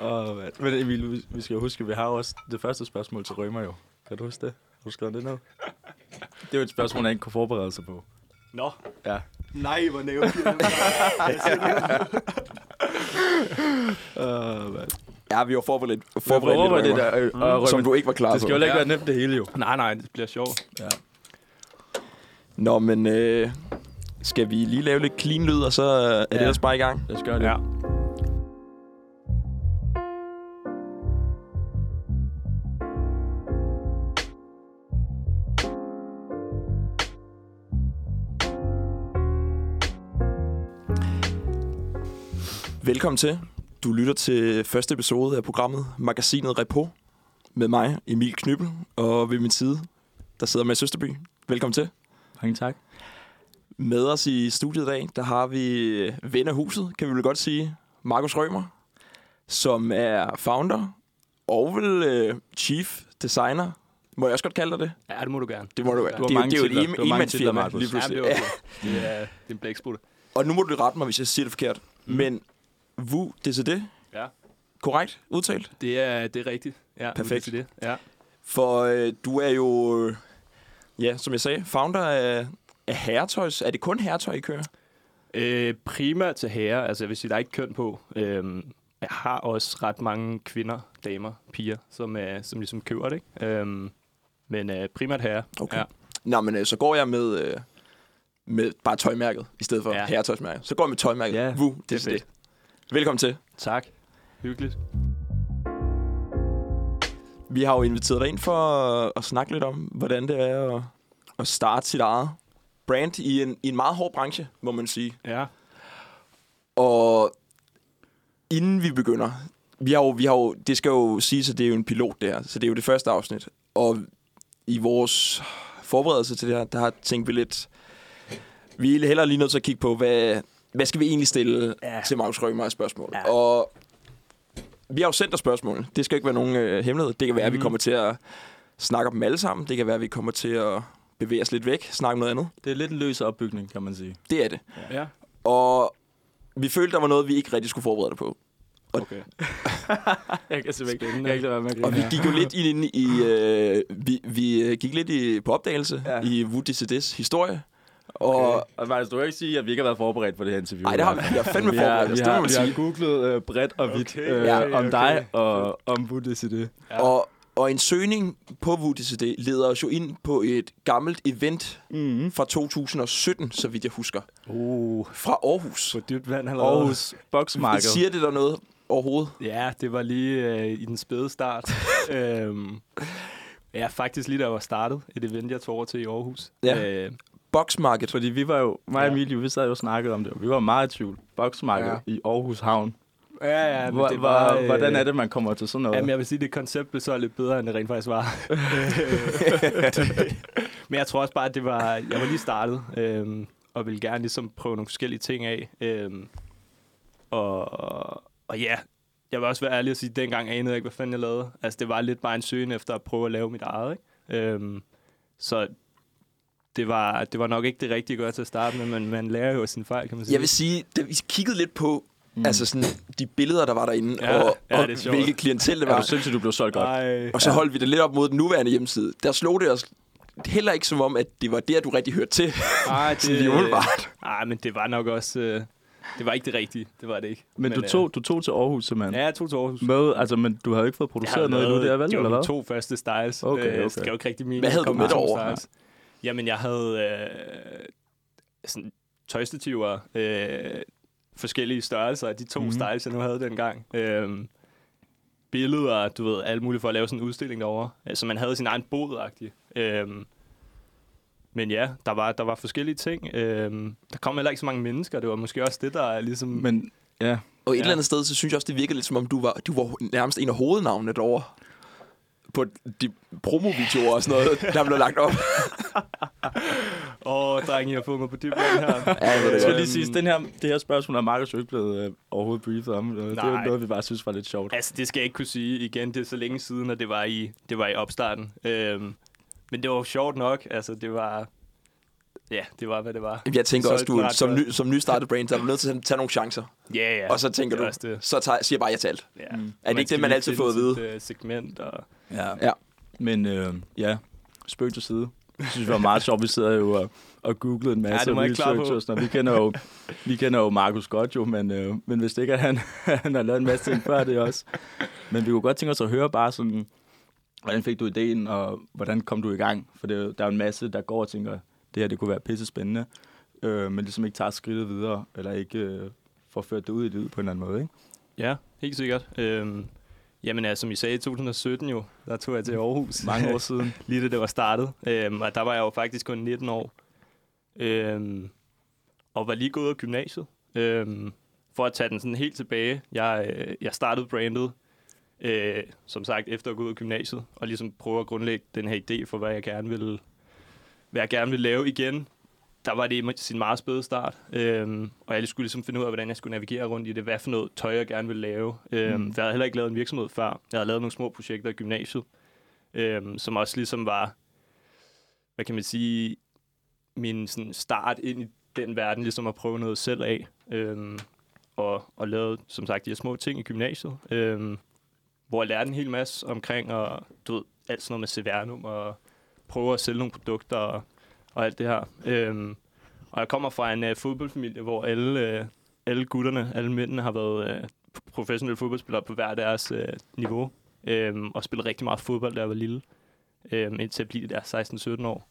Åh, mand. Men Emil, vi- vi skal jo huske, at vi har jo også det første spørgsmål til Rømer jo. Kan du huske det? Har du skrevet det ned? Det er jo et spørgsmål, han ikke kunne forberede sig på. Nå, Ja. nej, hvor nævnt. Åh, mand. Ja, vi var forberedt, Forberedt forberedt det lidt, der, øh, mm. som du ikke var klar det skal jo på. heller ikke Ja. være nemt det hele jo. nej, nej, det bliver sjovt. Ja. Nå, men øh, skal vi lige lave lidt clean lyd, og så øh, er det Ja. ellers bare i gang? Lad os gøre det. Ja. Velkommen til. Du lytter til første episode af programmet Magasinet Repo med mig, Emil Knyppel, og ved min side, der sidder med Søsterby. Velkommen til. Mange tak. Med os i studiet i dag, der har vi ven af huset, kan vi vel godt sige, Markus Rømer, som er founder og vel øh, chief designer. Må jeg også godt kalde dig det? Ja, det må du gerne. Det må du Du har det, mange det er jo et Du har mange en titler, firma Markus. lige Ja, pludselig. det, Ja, var, det, er, det er en blæksprutte. Og nu må du rette mig, hvis jeg siger det forkert. Mm. Men VU, det? Ja. Korrekt udtalt? Det er, det er rigtigt. Ja, Perfekt. Det det. Ja. For øh, du er jo, øh, ja, som jeg sagde, founder af, af herretøjs. Er det kun herretøj, I kører? Øh, primært til herrer, altså jeg vil sige, der er ikke køn på. Øhm, jeg har også ret mange kvinder, damer, piger, som, er, som ligesom køber det. Ikke? Øhm, men øh, primært herrer. Okay. Ja. Nå, men øh, så går jeg med, øh, med bare tøjmærket, i stedet for ja. Herretøjsmærket. Så går jeg med tøjmærket. Ja, VU, det, det er det. Velkommen til. Tak. Hyggeligt. Vi har jo inviteret dig ind for at, at snakke lidt om, hvordan det er at, at starte sit eget brand i en, i en meget hård branche, må man sige. Ja. Og inden vi begynder, vi har jo, vi har jo, det skal jo siges, at det er jo en pilot det her, så det er jo det første afsnit. Og i vores forberedelse til det her, der har tænkt vi lidt, vi er hellere lige nødt til at kigge på, hvad, hvad skal vi egentlig stille ja. Til Magnus Rømer af spørgsmål. Ja. Og vi har jo sendt dig spørgsmål. Det skal ikke være nogen øh, hemmelighed. Det kan være, at vi Mhm. kommer til at snakke om dem alle sammen. Det kan være, at vi kommer til at bevæge os lidt væk, snakke om noget andet. Det er lidt en løs opbygning, kan man sige. Det er det. Ja. Og vi følte, der var noget, vi ikke rigtig skulle forberede dig på. Okay. Jeg kan simpelthen Spændende. jeg kan ikke være med at. Og vi gik jo lidt ind i, øh, vi, vi gik lidt i, på opdagelse ja. I Woody CD's historie. Og Og, og faktisk, du kan ikke sige, at vi ikke har været forberedt på det her interview. nej, det har vi. Vi har fandme vi har, forberedt os, vi det må har, man vi har googlet øh, bredt og vidt Okay, øh, ja, om okay. dig og om VUDCD. Ja. Og, og en søgning på Woody CD leder os jo ind på et gammelt event Mm. fra 2017, så vidt jeg husker. Uh, Fra Aarhus. på dybt vand lavet. Aarhus Boksmarked. Siger det der noget overhovedet? Ja, det var lige øh, i den spæde start. øhm, ja, faktisk lige da jeg var startet. Et event, jeg tog over til i Aarhus. Ja. Øh, Boxmarket. Fordi vi var jo, mig og Ja. Emilie, vi sad jo og snakkede om det, og vi var meget i tvivl. Boksmarked Ja. i Aarhus Havn. ja, ja, men Hvor, det var... øh, hvordan er det, man kommer til sådan noget? Jamen, jeg vil sige, det koncept blev så lidt bedre, end det rent faktisk var. Men jeg tror også bare, at det var... Jeg var lige startet, øhm, og ville gerne ligesom prøve nogle forskellige ting af. Øhm, og, og ja, jeg vil også være ærlig og sige, at dengang anede jeg ikke, hvad fanden jeg lavede. Altså, det var lidt bare en søgen efter at prøve at lave mit eget, ikke? Øhm, så det var, det var nok ikke det rigtige at gøre til at starte med, men man lærer jo af sin fejl, kan man sige. Jeg vil sige, da vi kiggede lidt på mm. altså sådan, de billeder, der var derinde, Ja, og, ja, og det er hvilket klientel det er var. du sindssygt, du blev solgt godt? Ej, Og så holdt vi det lidt op mod den nuværende hjemmeside. Der slog det os heller ikke som om, at det var der, du rigtig hørte til. ej, Sådan lige umiddelbart. Nej, men det var nok også... Øh, det var ikke det rigtige. Det var det ikke. Men, du, øh, tog, du tog til Aarhus simpelthen? Ja, jeg tog til Aarhus. Med, altså, men du har jo ikke fået produceret havde noget endnu lavet- der, vel? Det var Eller hvad? to første styles. Okay, Øh, okay. det gav jo ikke rigtig mening. Hvad havde du komme med derover? styles. Jamen, jeg havde øh, sådan tøjstativer, øh, forskellige størrelser af de to mm-hmm. styles, jeg nu havde dengang. Øh, billeder, du ved, alt muligt for at lave sådan en udstilling derovre. Altså, man havde sin egen bod øh, Men ja, der var, der var forskellige ting. Øh, der kom heller ikke så mange mennesker. Det var måske også det, der er ligesom... Men ja, Og et Ja. eller andet sted, så synes jeg også, det virkede lidt som om, du var, du var nærmest en af hovednavnene derovre. På de promovideoer og sådan noget, der blev lagt op. Åh, oh, drenge, jeg har fået mig på dybt vand her. Ja, jeg det jeg skal lige sige, den her, det her spørgsmål er Markus jo ikke blevet øh, overhovedet briefet om. Det er Nej. noget, vi bare synes var lidt sjovt. Altså, det skal jeg ikke kunne sige igen. Det er så længe siden, at det var i, det var i opstarten. Øhm, men det var jo sjovt nok. Altså, det var... ja, det var, hvad det var. Jeg tænker Det også, du som, ny, som nystartet brand, så er du nødt til at tage nogle chancer. Ja, ja. Og så tænker det er du, det. så tager, siger jeg bare ja til alt. Ja. Mm. Er det ikke det, man altid får at vide? sit, øh, segment, og Ja. Ja. Men øh, ja, spøg til side. Jeg synes, det var meget sjovt. Vi sidder jo og, og googlede en masse det var jeg klar på. research. og sådan noget. Vi kender jo, vi kender jo Markus godt jo, men, øh, men hvis det ikke er han, han har lavet en masse ting før det også. Men vi kunne godt tænke os at høre bare sådan, hvordan fik du ideen, og hvordan kom du i gang? For det, er der er jo en masse, der går og tænker, det her det kunne være pisse spændende, øh, men ligesom ikke tager skridtet videre, eller ikke øh, får ført det ud i livet på en eller anden måde. Ikke? ja, helt sikkert. Øhm, jamen, altså, som I sagde, i 2017 jo, der tog jeg til Aarhus. Mange år siden. lige da det var startet. Øhm, og der var jeg jo faktisk kun 19 år. Øhm, og var lige gået ud af gymnasiet. Øhm, for at tage den sådan helt tilbage. Jeg, øh, jeg startede brandet, øh, som sagt, efter at gå ud af gymnasiet. Og ligesom prøve at grundlægge den her idé for, hvad jeg gerne ville, hvad jeg gerne ville lave igen. Der var det sin meget spæde start. Øhm, og jeg skulle ligesom finde ud af, hvordan jeg skulle navigere rundt i det. Hvad for noget tøj, jeg gerne ville lave. Øhm, Mm. for jeg havde heller ikke lavet en virksomhed før. Jeg havde lavet nogle små projekter i gymnasiet øhm, som også ligesom var, hvad kan man sige, min sådan, start ind i den verden, ligesom at prøve noget selv af. Øhm, og, og lavede, som sagt, de her små ting i gymnasiet, øhm, hvor jeg lærte en hel masse omkring, og du ved, alt sådan noget med CVR-num, og prøve at sælge nogle produkter, og, og alt det her. Øhm, og jeg kommer fra en øh, fodboldfamilie, hvor alle, øh, alle gutterne, alle mændene har været øh, professionelle fodboldspillere på hver deres øh, niveau øhm, og spillet rigtig meget fodbold, da jeg var lille, øhm, indtil jeg blev der 16-17 år.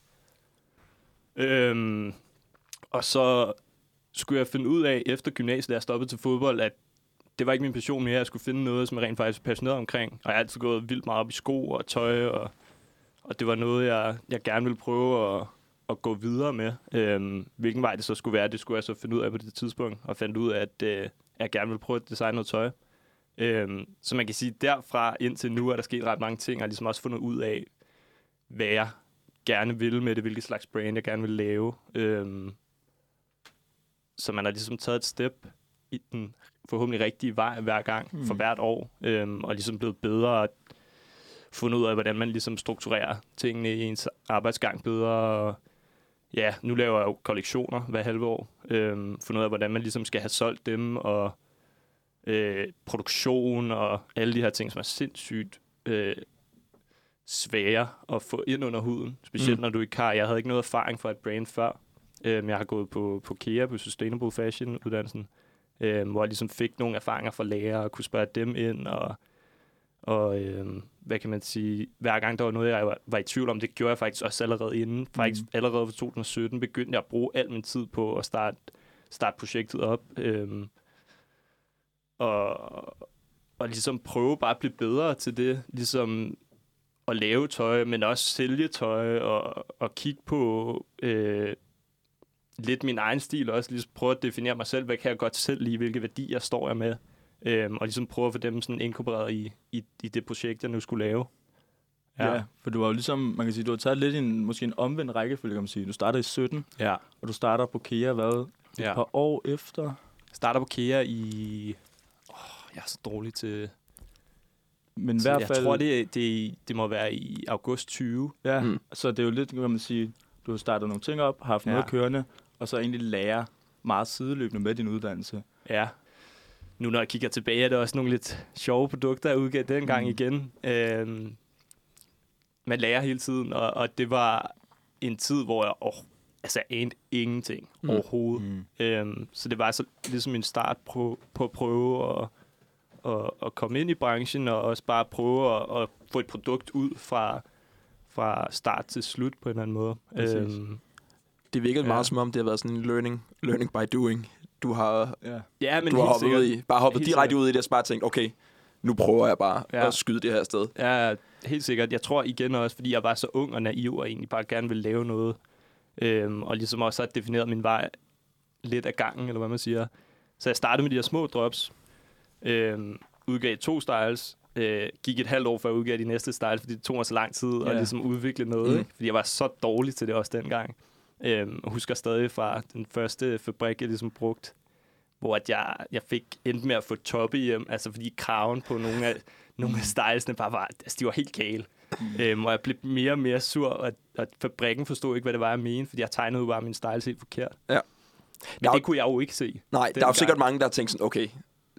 Øhm, og så skulle jeg finde ud af, efter gymnasiet, da jeg stoppede til fodbold, at det var ikke min passion mere. Jeg skulle finde noget, som jeg rent faktisk var passioneret omkring. Og jeg har altid gået vildt meget op i sko og tøj, og, og det var noget, jeg, jeg gerne ville prøve at, at gå videre med. Øhm, hvilken vej det så skulle være, det skulle jeg så finde ud af på det tidspunkt, og fandt ud af, at øh, jeg gerne ville prøve at designe noget tøj. Øhm, så man kan sige, derfra indtil nu er der sket ret mange ting, og ligesom også fundet ud af, hvad jeg gerne vil med det, hvilket slags brand jeg gerne vil lave. Øhm, så man har ligesom taget et step i den forhåbentlig rigtige vej hver gang, mm. for hvert år, øhm, og ligesom blevet bedre og fundet ud af, hvordan man ligesom strukturerer tingene i ens arbejdsgang bedre. Og ja, nu laver jeg jo kollektioner hver halve år. Øhm, fundet ud af, hvordan man ligesom skal have solgt dem, og øh, produktion og alle de her ting, som er sindssygt øh, svære at få ind under huden. Specielt Mm. når du ikke har... Jeg havde ikke noget erfaring fra et brand før. Øhm, jeg har gået på, på KEA, på Sustainable Fashion uddannelsen, øhm, hvor jeg ligesom fik nogle erfaringer fra læger og kunne spørge dem ind. Og, og øhm, hvad kan man sige... Hver gang der var noget, jeg var, var i tvivl om, det gjorde jeg faktisk også allerede inden. Faktisk Mm. allerede for 2017 begyndte jeg at bruge al min tid på at starte, starte projektet op. Øhm, og, og ligesom prøve bare at blive bedre til det, ligesom at lave tøj, men også sælge tøj, og, og kigge på øh, lidt min egen stil også, ligesom prøve at definere mig selv, hvad kan jeg godt selv lide, hvilke værdier står jeg med, øhm, og ligesom prøve at få dem sådan inkorporeret i, i, i det projekt, jeg nu skulle lave. Ja. ja. for du var jo ligesom, man kan sige, du har taget lidt i en, måske en omvendt rækkefølge, kan man sige. Du startede i 17, ja. og du starter på KEA, hvad? Et ja. par år efter? Starter på KEA i... Oh, jeg er så dårlig til... Men i Så hvert jeg fald... tror, det, det, det må være i august 20. Ja, Mm. så det er jo lidt, kan man sige, du har startet nogle ting op, har haft ja. Noget kørende, og så egentlig lære meget sideløbende med din uddannelse. Ja. Nu når jeg kigger tilbage, er det også nogle lidt sjove produkter, jeg udgav dengang Mm. igen. Øhm, man lærer hele tiden, og, og det var en tid, hvor jeg oh, altså, jeg anede ingenting Mm. mm. overhovedet. Mm. Øhm, så det var så ligesom en start på, på at prøve at, at, at komme ind i branchen, og også bare prøve at, at få et produkt ud fra, fra start til slut på en eller anden måde. Præcis. Øhm, Det virkede Ja. meget som om, det har været sådan en learning, learning by doing. Du har, Ja. ja, men du har hoppet sikkert. ud i, bare hoppet Helt direkte sikkert. ud i det, og så bare tænkt, okay, nu prøver jeg bare Ja. at skyde det her sted. Ja, helt sikkert. Jeg tror igen også, fordi jeg var så ung og naiv, og egentlig bare gerne ville lave noget, øhm, og ligesom også har defineret min vej lidt af gangen, eller hvad man siger. Så jeg startede med de her små drops, øhm, udgav to styles, øh, gik et halvt år før jeg udgav de næste styles, fordi det tog mig så lang tid at Ja. ligesom udvikle noget, Mm. mm. ikke? fordi jeg var så dårlig til det også dengang. Øhm, og husker stadig fra den første fabrik, jeg ligesom brugt, hvor at jeg, jeg fik endt med at få toppe hjem, altså fordi kraven på nogle af, nogle af stylesene bare var, altså de var helt gale. øhm, og jeg blev mere og mere sur, og, og fabrikken forstod ikke, hvad det var, jeg mente, fordi jeg tegnede jo bare min styles helt forkert. Ja. Men Der er det jo- kunne jeg jo ikke se. Nej, der er jo dengang. sikkert mange, der har tænkt sådan, okay,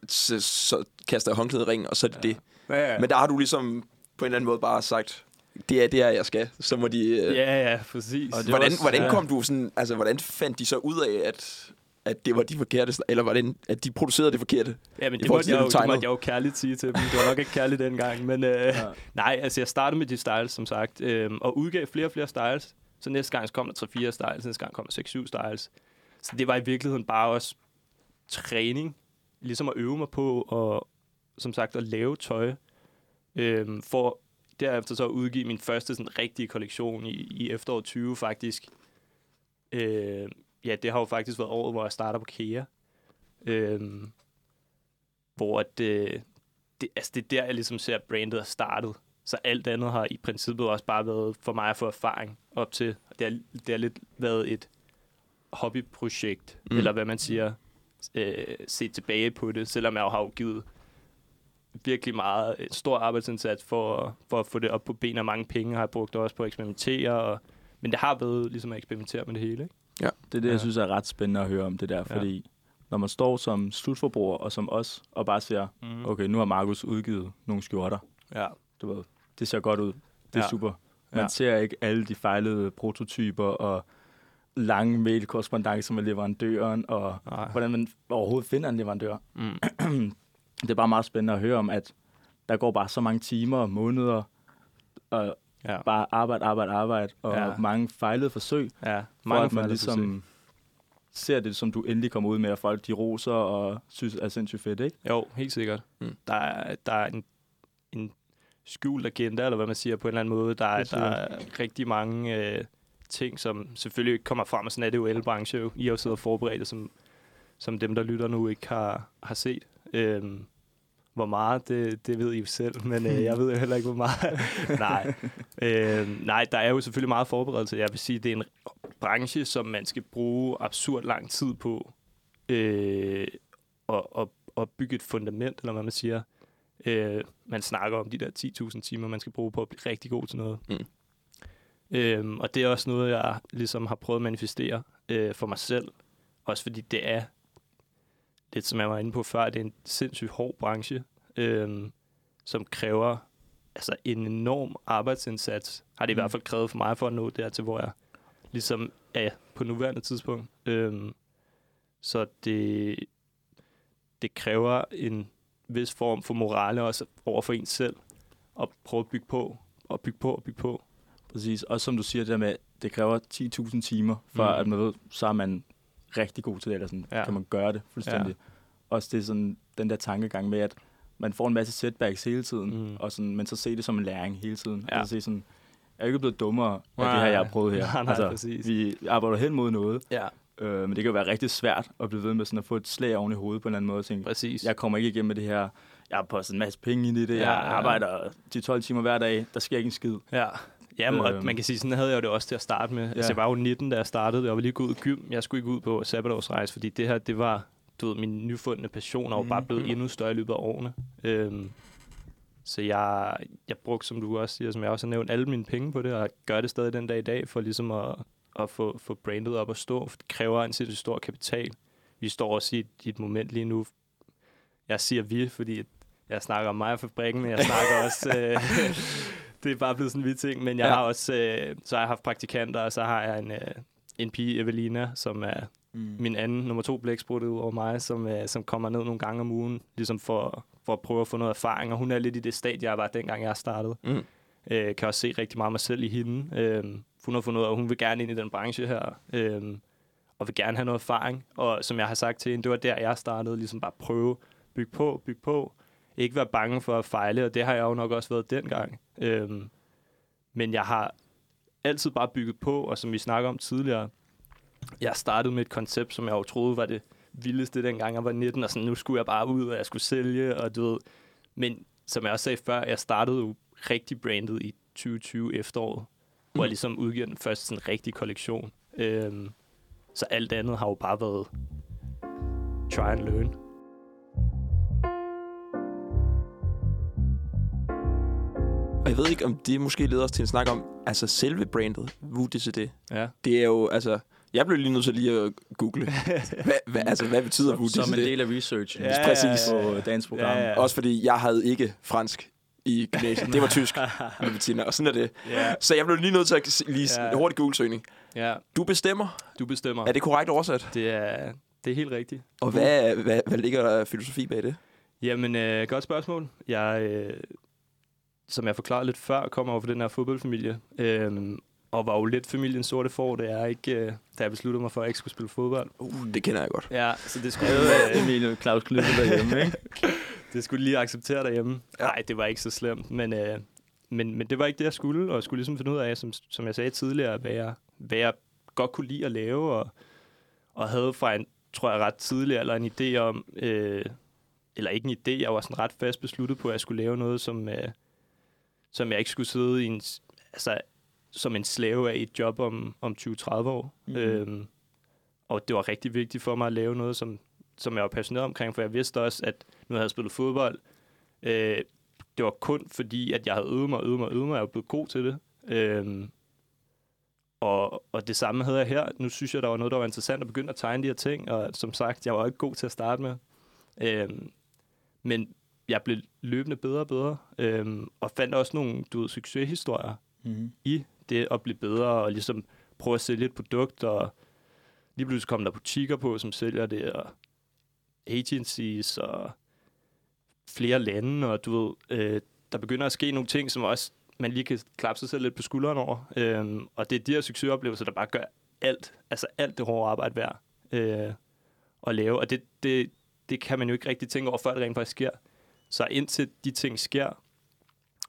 så, så kaster jeg håndklædet i ringen, og så er det ja. det. Ja, ja. Men der har du ligesom på en eller anden måde bare sagt, det er det her, jeg skal. Så må de... Øh, Ja, ja, præcis. Og det- hvordan, også- hvordan ja. kom du sådan... Altså, hvordan fandt de så ud af, at, at det var de forkerte... Eller hvordan, at de producerede det forkerte? Ja, men det måtte, til jeg det, jo, det måtte jeg jo kærligt sige til dem. Det var nok ikke kærligt dengang. Men øh, ja. nej, altså jeg startede med de styles, som sagt, øh, og udgav flere og flere styles. Så næste gang så kom der 3-4 styles, næste gang kom der 6-7 styles. Så det var i virkeligheden bare også træning, ligesom at øve mig på, og som sagt at lave tøj, øh, for derefter så udgive min første sådan, rigtige kollektion i, i efteråret 20 faktisk. Øh, ja, det har jo faktisk været året, hvor jeg starter på KEA. Øh, hvor at, øh, det, altså det er der, jeg ligesom ser, at brandet er startet. Så alt andet har i princippet også bare været for mig at få erfaring op til. Det har, det har lidt været et hobbyprojekt, Mm. eller hvad man siger, øh, set tilbage på det, selvom jeg jo har jo givet virkelig meget et stor arbejdsindsats for, for at få det op på ben, og mange penge har jeg brugt også på at eksperimentere. Og, men det har været ligesom at eksperimentere med det hele. Ikke? Det er det, Ja. jeg synes er ret spændende at høre om det der, fordi når man står som slutforbruger og som os, og bare siger, Mm. okay, nu har Markus udgivet nogle skjorter, Ja. du ved, det ser godt ud, det er Ja. super. Man Ja. ser ikke alle de fejlede prototyper og lange mailkorrespondancer med leverandøren, og Nej. hvordan man overhovedet finder en leverandør. Mm. Det er bare meget spændende at høre om, at der går bare så mange timer og måneder, og Ja. bare arbejde, arbejde, arbejde, og Ja. mange fejlede forsøg, ja. for Mange at man ligesom ser det, som du endelig kommer ud med, og folk de roser og synes er sindssygt fedt, ikke? Jo, helt sikkert. Mm. Der, er, der er en, en skjult agenda, eller hvad man siger på en eller anden måde. Der er, der er rigtig mange øh, ting, som selvfølgelig ikke kommer frem, og sådan er det jo i alle brancher. jo. I har jo siddet og forberedt som, som dem, der lytter nu, ikke har, har set. Øhm, hvor meget, det, det ved I jo selv, men øh, jeg ved jo heller ikke, hvor meget. nej. Øhm, nej, der er jo selvfølgelig meget forberedelse. Jeg vil sige, det er en branche, som man skal bruge absurd lang tid på øh, og, og, og bygge et fundament, eller hvad man siger. Øh, man snakker om de der 10.000 timer, man skal bruge på at blive rigtig god til noget. Mm. Øhm, og det er også noget, jeg ligesom har prøvet at manifestere øh, for mig selv. Også fordi det er, lidt som jeg var inde på før, det er en sindssygt hård branche, øh, som kræver altså en enorm arbejdsindsats. Har det i Mm. hvert fald krævet for mig for at nå dertil, hvor jeg ligesom er på nuværende tidspunkt. Øhm, så det, det kræver en vis form for morale også over for en selv, at prøve at bygge på, og bygge på, og bygge på. Præcis. Og som du siger, det der med, det kræver 10.000 timer, for mm. at man ved, så er man rigtig god til det, eller sådan, Ja. kan man gøre det fuldstændig. Ja. Også det er sådan, den der tankegang med, at man får en masse setbacks hele tiden, Mm. og sådan, men så se det som en læring hele tiden. Ja. Altså se sådan, jeg er ikke blevet dummere af Nej, det her, jeg har prøvet her. nej, nej, altså, præcis. Vi arbejder hen mod noget, Ja, øh, men det kan jo være rigtig svært at blive ved med sådan at få et slag oven i hovedet på en eller anden måde, og tænke, præcis. jeg kommer ikke igennem med det her, jeg har postet en masse penge ind i det, Ja, jeg arbejder de 12 timer hver dag, der sker ikke en skid. Ja, Jamen, og Øhm. man kan sige, sådan havde jeg jo det også til at starte med. Ja. Altså, Ja. jeg var jo 19, da jeg startede. Jeg var lige gået ud i gym. Jeg skulle ikke ud på sabbatårsrejse, fordi det her, det var, du ved, min nyfundne passion, og mm. bare blevet Mhm. endnu større i løbet af årene. Øhm, så jeg, jeg brugte, som du også siger, som jeg også har nævnt, alle mine penge på det, og gør det stadig den dag i dag, for ligesom at, at få, få brandet op at stå. For det kræver en sindssygt stor kapital. Vi står også i et, i et moment lige nu. Jeg siger vi, fordi jeg snakker om mig og fabrikken, men jeg snakker også... Øh, det er bare blevet sådan en vild ting, men jeg Ja. har også... Øh, så har jeg haft praktikanter, og så har jeg en, øh, en pige, Evelina, som er Mm. min anden nummer to blæksprut ud over mig, som, øh, som kommer ned nogle gange om ugen, ligesom for, for at prøve at få noget erfaring. Og hun er lidt i det stadie, jeg var dengang, jeg startede. Mm. Øh, kan også se rigtig meget mig selv i hende. Øh, hun har fundet ud af, at hun vil gerne ind i den branche her, øh, og vil gerne have noget erfaring. Og som jeg har sagt til hende, det var der, jeg startede, ligesom bare prøve, bygge på, bygge på. Ikke være bange for at fejle, og det har jeg jo nok også været dengang. Øhm, men jeg har altid bare bygget på, og som vi snakker om tidligere, jeg startede med et koncept, som jeg jo troede var det vildeste, dengang jeg var 19, og sådan, nu skulle jeg bare ud, og jeg skulle sælge, og du ved. Men som jeg også sagde før, jeg startede jo rigtig brandet i 2020 efteråret, hvor jeg ligesom udgiver den første sådan rigtig kollektion. Øhm, så alt andet har jo bare været try and learn. Og jeg ved ikke, om det måske leder os til en snak om, altså selve brandet, VUDCD. Ja. Det er jo, altså... Jeg blev lige nødt til lige at google. hvad, hvad, altså, hvad betyder VUDCD? Som en del af researchen. Ja, præcis. På dagens program. Ja, ja. Også fordi jeg havde ikke fransk i gymnasiet. Det var tysk med Bettina, og sådan er det. Ja. Så jeg blev lige nødt til at lige en hurtig Google-søgning. ja, Du bestemmer. du bestemmer. Er det korrekt oversat? Det er, det er helt rigtigt. Og hvad, hvad, hvad ligger der filosofi bag det? Jamen, øh, godt spørgsmål. Jeg, øh, som jeg forklarede lidt før, kommer over fra den her fodboldfamilie. Øh, og var jo lidt familiens sorte får, da jeg, ikke, øh, da jeg besluttede mig for, at jeg ikke skulle spille fodbold. Uh, det kender jeg godt. Ja, så det skulle, Øh, øh, Emil Claus Knytte derhjemme, ikke? det skulle lige acceptere derhjemme. Nej, det var ikke så slemt, men, øh, men, men det var ikke det, jeg skulle, og jeg skulle ligesom finde ud af, som, som jeg sagde tidligere, hvad jeg, hvad jeg godt kunne lide at lave, og, og havde fra en, tror jeg, ret tidlig eller en idé om, øh, eller ikke en idé, jeg var sådan ret fast besluttet på, at jeg skulle lave noget, som, øh, som jeg ikke skulle sidde i en, altså, som en slave af et job om, om 20-30 år. Mm. Øhm, og det var rigtig vigtigt for mig at lave noget, som, som jeg var passioneret omkring, for jeg vidste også, at nu havde jeg spillet fodbold. Øh, det var kun fordi, at jeg havde øvet mig, øvet mig, øvet mig, og jeg var blevet god til det. Øhm, og, og det samme havde jeg her. Nu synes jeg, der var noget, der var interessant at begynde at tegne de her ting, og som sagt, jeg var ikke god til at starte med. Øhm, men jeg blev løbende bedre og bedre, øhm, og fandt også nogle du ved, succeshistorier Mm-hmm. i det at blive bedre og ligesom prøve at sælge et produkt, og lige pludselig kom der butikker på, som sælger det, og agencies og flere lande, og du ved, øh, der begynder at ske nogle ting, som også man lige kan klappe sig selv lidt på skulderen over. Øhm, og det er de her succesoplevelser, der bare gør alt, altså alt det hårde arbejde værd øh, at lave. Og det, det, det kan man jo ikke rigtig tænke over, før det rent faktisk sker. Så indtil de ting sker,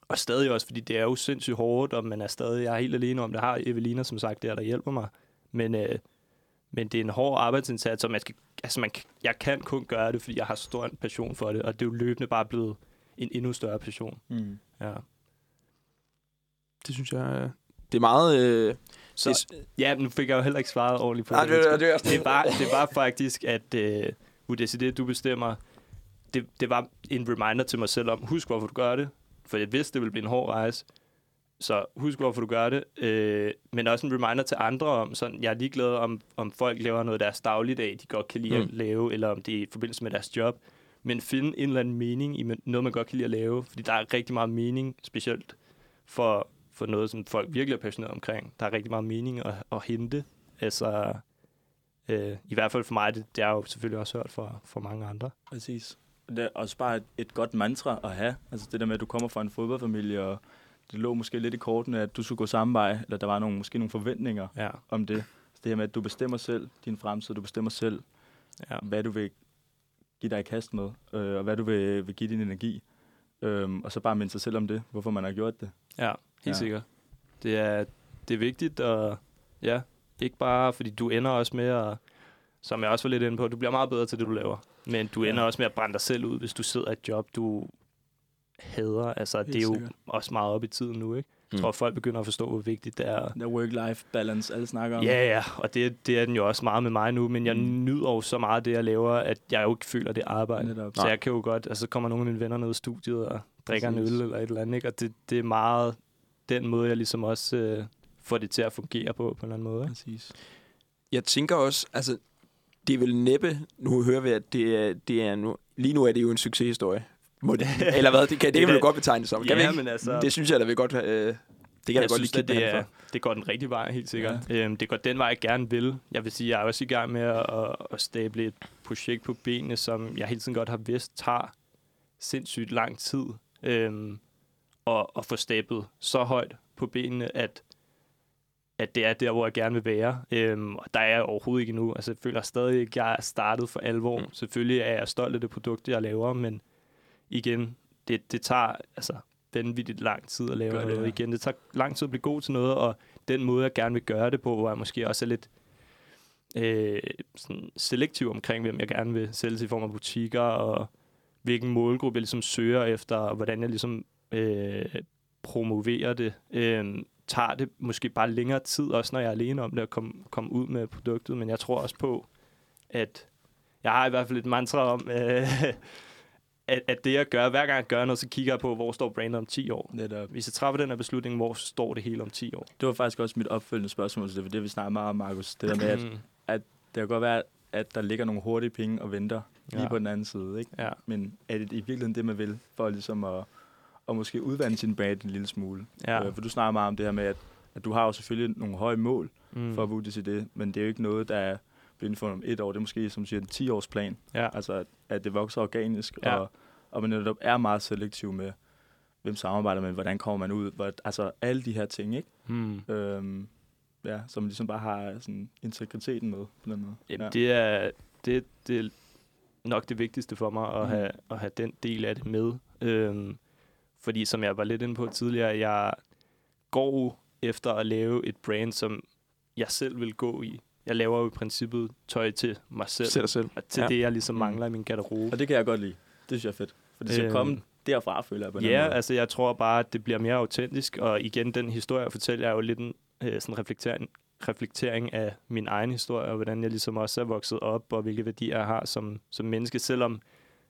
og stadig også, fordi det er jo sindssygt hårdt, og man er stadig, jeg er helt alene om det, har Evelina som sagt der, der hjælper mig. Men, øh, men det er en hård arbejdsindsats, og man skal, altså man, jeg kan kun gøre det, fordi jeg har stor en passion for det, og det er jo løbende bare blevet en endnu større passion. Mm. Ja. Det synes jeg... øh, Det er meget... Øh, Så, det, ja, nu fik jeg jo heller ikke svaret ordentligt på nej, det. det, det, det, det, var, det var faktisk, at øh, UDCD, du bestemmer, det, det var en reminder til mig selv om, husk hvorfor du gør det, for jeg vidste, det ville blive en hård rejse, så husk hvorfor du gør det, øh, men også en reminder til andre om, sådan, jeg er ligeglad om, om folk laver noget af deres dagligdag, de godt kan lide mm. at lave, eller om det er i forbindelse med deres job, men finde en eller anden mening i noget, man godt kan lide at lave, fordi der er rigtig meget mening, specielt for, for noget, som folk virkelig er passionerede omkring. Der er rigtig meget mening at, at hente. Altså, øh, i hvert fald for mig, det, det er jo selvfølgelig også hørt for, for mange andre. Præcis. Det er også bare et, et godt mantra at have. Altså det der med, at du kommer fra en fodboldfamilie, og det lå måske lidt i kortene, at du skulle gå samme vej, eller der var nogle, måske nogle forventninger Ja, om det. Så det her med, at du bestemmer selv din fremtid, du bestemmer selv, ja. hvad du vil give dig i kast med, øh, og hvad du vil, vil give din energi. Øhm, og så bare minde sig selv om det, hvorfor man har gjort det. ja helt ja. sikkert. Det er, det er vigtigt, og ja, ikke bare, fordi du ender også med at, som jeg også var lidt inde på, du bliver meget bedre til det, du laver. Men du Ja. ender også med at brænde dig selv ud, hvis du sidder i et job, du hader. Altså, det er jo sikkert. også meget op i tiden nu, ikke? Jeg Mm. tror, folk begynder at forstå, hvor vigtigt det er. Der work-life balance, alle snakker om. Ja, ja, og det, det er den jo også meget med mig nu, men jeg Mm. nyder jo så meget det, jeg laver, at jeg jo ikke føler det er arbejde. Netop. Så jeg kan jo godt, altså så kommer nogle af mine venner ned i studiet og drikker Præcis. en øl eller et eller andet, ikke? og det, det er meget den måde, jeg ligesom også øh, får det til at fungere på, på en eller anden måde. Ikke? Præcis. jeg tænker også, altså, det er vel næppe, nu hører vi, at det er, det er nu, lige nu er det jo en succeshistorie. Må det, eller hvad? Det kan, det Det kan vi jo godt betegne det som. Kan Ja, men altså- Det synes jeg da vil godt... Øh, det kan jeg, jeg godt synes, lige at det, er, det går den rigtige vej, helt sikkert. Ja. Øhm, det går den vej, jeg gerne vil. Jeg vil sige, jeg er også i gang med at, at, at stable et projekt på benene, som jeg hele tiden godt har vidst tager sindssygt lang tid. Øhm, og at få stablet så højt på benene, at at det er der, hvor jeg gerne vil være. Øhm, og der er jeg overhovedet ikke endnu. Altså, jeg føler stadig ikke, at jeg er startet for alvor. Mm. Selvfølgelig er jeg stolt af det produkt, jeg laver, men igen, det, det tager altså vanvittigt lang tid at lave Gør det, noget ja. igen. Det tager lang tid at blive god til noget, og den måde, jeg gerne vil gøre det på, hvor jeg måske også er lidt øh, sådan selektiv omkring, hvem jeg gerne vil sælge til i form af butikker, og hvilken målgruppe jeg ligesom søger efter, og hvordan jeg ligesom øh, promoverer det. Øh, tager det måske bare længere tid, også når jeg er alene om det, at komme, komme ud med produktet, men jeg tror også på, at jeg har i hvert fald et mantra om, øh, at, at det jeg gør, hver gang jeg gør noget, så kigger jeg på, hvor står brandet om 10 år. Netop. Hvis jeg træffer den her beslutning, hvor står det hele om 10 år? Det var faktisk også mit opfølgende spørgsmål til det, for det vi snakker meget om, Markus. Det der med, at Mm. det kan godt være, at der ligger nogle hurtige penge og venter lige Ja. på den anden side. Ikke? Ja. Men er det i virkeligheden det, man vil, for ligesom at, at måske udvande sin brand en lille smule? Ja. Øh, for du snakker meget om det her med, at, at du har jo selvfølgelig nogle høje mål Mm. for at vurdere til det, men det er jo ikke noget, der er inden for om et år. Det er måske, som siger, en 10-års plan. Ja. Altså, at, at det vokser organisk, Ja. og, og man netop er meget selektiv med, hvem samarbejder man, hvordan kommer man ud, hvor, altså alle de her ting, ikke? Mm. Øhm, ja, som ligesom bare har sådan integriteten med på den måde. Jamen, ja. det, er, det, det er nok det vigtigste for mig at, Mhm. have, at have den del af det med. Øhm, fordi som jeg var lidt inde på tidligere, jeg går efter at lave et brand, som jeg selv vil gå i. Jeg laver jo i princippet tøj til mig selv, Til dig selv. og til Ja. det, jeg ligesom Mm. mangler i min garderobe. Og det kan jeg godt lide. Det synes jeg er fedt. For det skal Øhm, komme derfra, føler jeg på den Ja, måde. altså jeg tror bare, at det bliver mere autentisk, og igen, den historie, jeg fortæller, er jo lidt en øh, sådan reflektering, reflektering af min egen historie, og hvordan jeg ligesom også er vokset op, og hvilke værdier jeg har som, som menneske, selvom,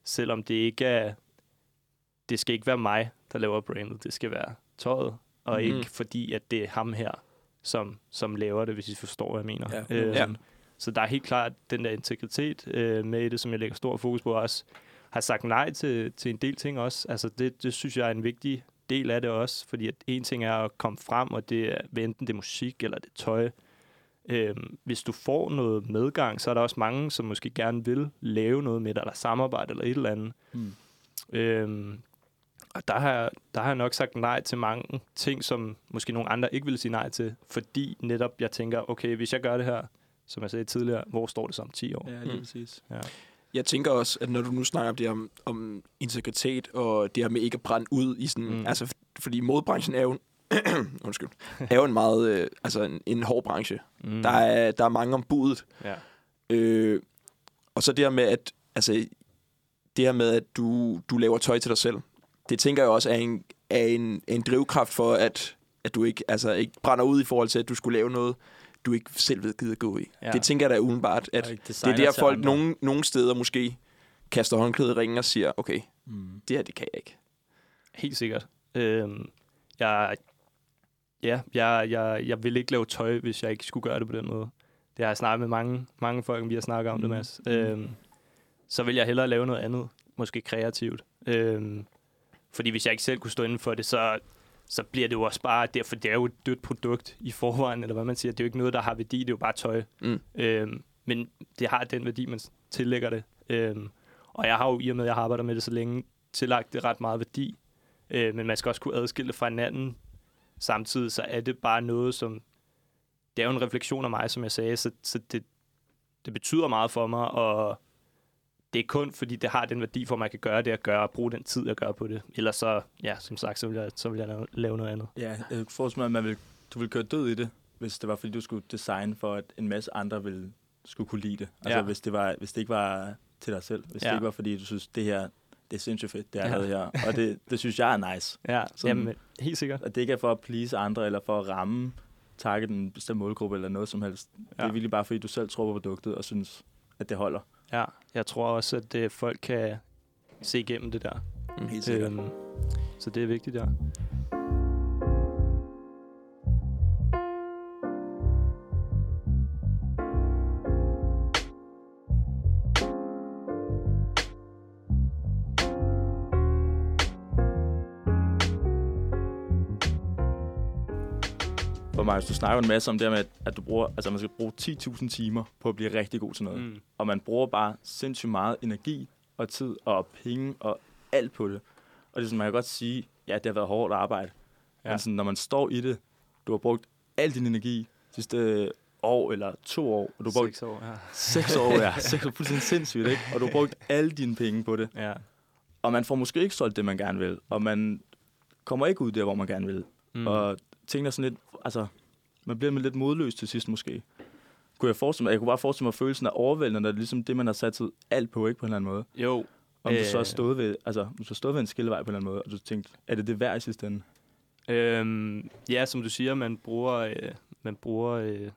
selvom det ikke er, det skal ikke være mig, der laver brandet, det skal være tøjet, og Mhm. ikke fordi, at det er ham her, som, som laver det, hvis I forstår, hvad jeg mener. Ja. Øhm, Ja. Så der er helt klart den der integritet øh, med i det, som jeg lægger stor fokus på også. Har sagt nej til, til en del ting også. Altså det, det synes jeg er en vigtig del af det også, fordi at en ting er at komme frem, og det er, enten det er musik eller det er tøj. Øhm, hvis du får noget medgang, så er der også mange, som måske gerne vil lave noget med dig, eller samarbejde eller et eller andet. Mm. Øhm, og der har, jeg, der har jeg nok sagt nej til mange ting, som måske nogle andre ikke ville sige nej til, fordi netop jeg tænker, okay, hvis jeg gør det her, som jeg sagde tidligere, hvor står det så om 10 år? Ja, lige Mm. præcis. Jeg tænker også, at når du nu snakker om det om, om integritet, og det her med ikke at brænde ud i sådan... Mm. Altså, fordi modebranchen er jo... undskyld. Er jo en meget... Øh, altså en, en hård branche. Mm. Der, er, der er mange om budet. Ja. Øh, og så det her med, at... Altså, det her med, at du, du laver tøj til dig selv. Det tænker jeg også er en, er en, en drivkraft for, at, at du ikke, altså, ikke brænder ud i forhold til, at du skulle lave noget, du ikke selv ved gider gå i. Ja. Det tænker jeg da umiddelbart, at det er der folk nogle, nogle steder måske kaster håndklædet i ringen og siger, okay, Mm. det her, det kan jeg ikke. Helt sikkert. Øhm, jeg, ja, jeg, jeg, jeg vil ikke lave tøj, hvis jeg ikke skulle gøre det på den måde. Det har jeg snakket med mange, mange folk, vi har snakket om mm. det. Mads. Øhm, så vil jeg hellere lave noget andet, måske kreativt. Øhm, fordi hvis jeg ikke selv kunne stå inden for det, så, så bliver det jo også bare, derfor det er jo et dødt produkt i forvejen, eller hvad man siger. Det er jo ikke noget, der har værdi, det er jo bare tøj. Mm. Øhm, men det har den værdi, man tillægger det. Øhm, og jeg har jo i og med, at jeg har arbejdet med det så længe, tillagt det ret meget værdi. Øh, men man skal også kunne adskille det fra hinanden. Samtidig så er det bare noget, som... Det er jo en refleksion af mig, som jeg sagde, så, så det, det betyder meget for mig, og det er kun fordi, det har den værdi for at jeg kan gøre det, at gøre, og bruge den tid, jeg gør på det. Ellers så, ja, som sagt, så vil jeg, så vil jeg lave- noget andet. Ja, jeg forestiller mig, at man vil, du ville køre død i det, hvis det var, fordi du skulle designe for, at en masse andre ville skulle kunne lide det. Altså, Ja. hvis, det var, hvis det ikke var til dig selv. Hvis ja. Det ikke var, fordi du synes, det her, det er sindssygt fedt, det jeg Ja. havde her. Og det, det synes jeg er nice. Ja, Sådan- jamen, helt sikkert. At det ikke er for at please andre, eller for at ramme, target en bestemt målgruppe, eller noget som helst. Ja. Det er virkelig bare, fordi du selv tror på produktet, og synes, at det holder. Ja, jeg tror også, at øh, folk kan se igennem det der. Mm. Helt sikkert. Øhm, så det er vigtigt, ja. Mig, du snakker en masse om det med, at- du bruger, altså man skal bruge 10.000 timer på at blive rigtig god til noget. Mm. og man bruger bare sindssygt meget energi og tid og penge og alt på det. Og det er sådan, man kan godt sige, ja, det har været hårdt arbejde. Ja. Men sådan, når man står i det, du har brugt al din energi sidste år eller to år, og du har brugt Seks år, ja. seks år, ja, seks år, fuldstændig sindssygt, ikke? Og du har brugt alle dine penge på det. ja. Og man får måske ikke solgt det, man gerne vil, og man kommer ikke ud der, hvor man gerne vil. Mm. Og tingene er sådan lidt, altså, man bliver med lidt modløs til sidst måske. Kunne jeg, forestille mig, jeg kunne bare forestille mig følelsen af overvældende, når det er ligesom det, man har sat alt på, ikke på en eller anden måde. Jo, Om du så har Øh. stået ved, altså, du så stået ved en skillevej på en eller anden måde, og du tænkte, er det det værd i sidste ende? Øhm, ja, som du siger, man bruger, øh, man bruger øh,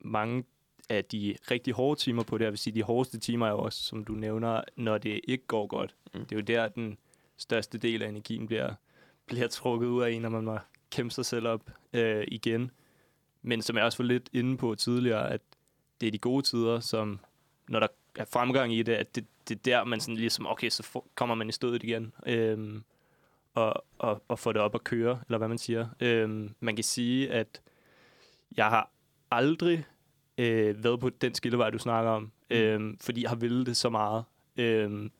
mange af de rigtig hårde timer på det, jeg vil sige, de hårdeste timer er jo også, som du nævner, når det ikke går godt. Mm. Mm. Det er jo der, den største del af energien bliver, bliver trukket ud af en, når man må kæmpe sig selv op øh, igen. Men som jeg også var lidt inde på tidligere, at det er de gode tider, som når der er fremgang i det, at det, det er der, man sådan ligesom, okay, så får, kommer man i stødet igen. Øhm, og, og, og få det op at køre, eller hvad man siger. Øhm, man kan sige, at jeg har aldrig øh, været på den skillevej, du snakker om, Mm. øhm, fordi jeg har ville det så meget. Øhm,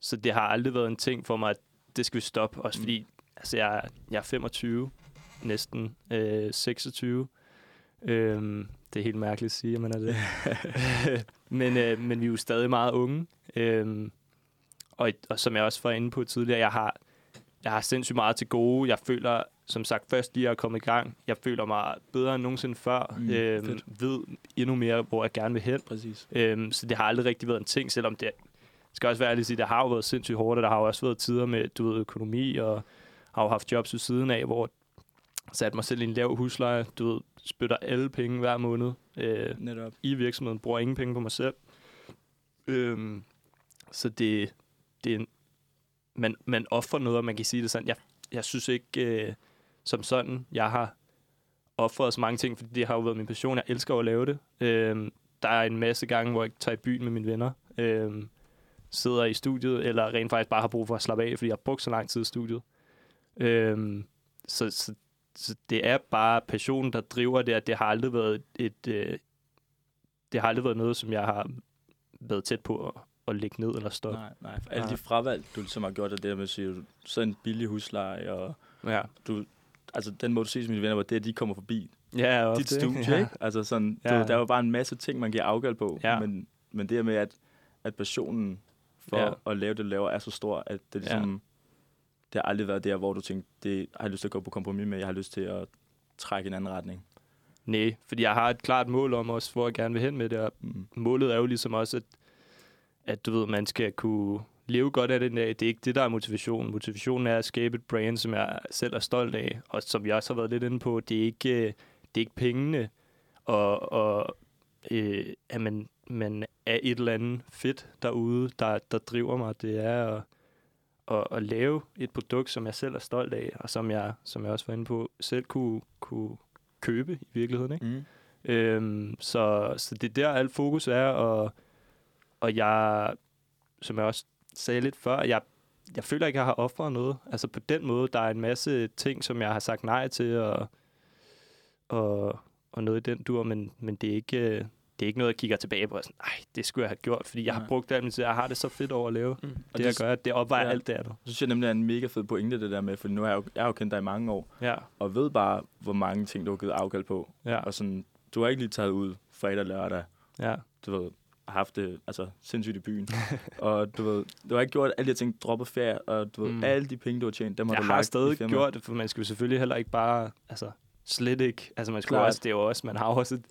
så det har aldrig været en ting for mig, at det skal vi stoppe. Også Mm. fordi altså, jeg, jeg er 25, næsten øh, 26. Øhm, det er helt mærkeligt at sige, at man er det. men, øh, men vi er jo stadig meget unge. Øhm, og, og som jeg også var inde på tidligere, jeg har, jeg har sindssygt meget til gode. Jeg føler, som sagt, først lige at komme i gang. Jeg føler mig bedre end nogensinde før. Mm, øhm, fedt. ved endnu mere, hvor jeg gerne vil hen. Præcis. Øhm, så det har aldrig rigtig været en ting, selvom det skal også være ærlig at sige, det har jo været sindssygt hårdt, og der har jo også været tider med, du ved, økonomi, og har jo haft jobs ved siden af, hvor satte mig selv i en lav husleje, du ved, spytter alle penge hver måned øh, Netop. i virksomheden, bruger ingen penge på mig selv. Øhm, så det, det er en, man, man offrer noget, og man kan sige det sådan. Jeg, jeg synes ikke, øh, som sådan, jeg har offret så mange ting, fordi det har jo været min passion. Jeg elsker at lave det. Øhm, der er en masse gange, hvor jeg tager i byen med mine venner, øhm, sidder i studiet, eller rent faktisk bare har brug for at slappe af, fordi jeg har brugt så lang tid i studiet. Øhm, så, så, så det er bare passionen, der driver det, at det har aldrig været et, øh, det har aldrig været noget, som jeg har været tæt på at, at lægge ned eller stoppe. Nej, nej. For alle Nej. de fravalg, du ligesom har gjort, er det der med at sige, så en billig husleje, og Ja, du, altså den måde, du til mine venner, var det, at de kommer forbi ja dit studie, ja. ikke? Altså sådan, Ja. du, der er jo bare en masse ting, man giver afgald på, Ja. men, men det her med, at, at passionen for Ja. ja. at lave det, du laver, er så stor, at det ligesom, ja. Det har aldrig været der, hvor du tænkte, det har jeg lyst til at gå på kompromis med, jeg har lyst til at trække i en anden retning. Nej, fordi jeg har et klart mål om også, hvor jeg gerne vil hen med det, og Mm. målet er jo ligesom også, at, at du ved, man skal kunne leve godt af det dag. Det er ikke det, der er motivationen. Motivationen er at skabe et brand, som jeg selv er stolt af, og som jeg også har været lidt inde på, det er ikke, øh, det er ikke pengene, og, og øh, at man, man er et eller andet fedt derude, der, der driver mig. Det er at, at, at lave et produkt, som jeg selv er stolt af, og som jeg, som jeg også var inde på, selv kunne, kunne købe i virkeligheden. Ikke? Mm. Øhm, så, så det er der, alt fokus er, og, og jeg, som jeg også sagde lidt før, jeg, jeg føler ikke, jeg har offret noget. Altså på den måde, der er en masse ting, som jeg har sagt nej til, og, og, og noget i den dur, men, men det, er ikke, øh, det er ikke noget, jeg kigger tilbage på, og sådan, nej, det skulle jeg have gjort, fordi jeg har brugt alt min tid, jeg har det så fedt over at lave. Mm. Og Det, det jeg gør, det opvejer ja. alt det andet. Så synes jeg nemlig, er en mega fed pointe, det der med, for nu har jeg jo, jeg har jo kendt dig i mange år, Ja, og ved bare, hvor mange ting, du har givet afkald på. ja, Og sådan, du har ikke lige taget ud fredag og lørdag, ja. du ved, har haft det altså, sindssygt i byen. og du ved, du har ikke gjort alle de ting, droppet ferie, og du ved, Mm. alle de penge, du har tjent, dem har Jeg du har lagt stadig gjort det, for man skal jo selvfølgelig heller ikke bare, altså slet ikke, altså man skal Klart. også, det er jo også, man har også et,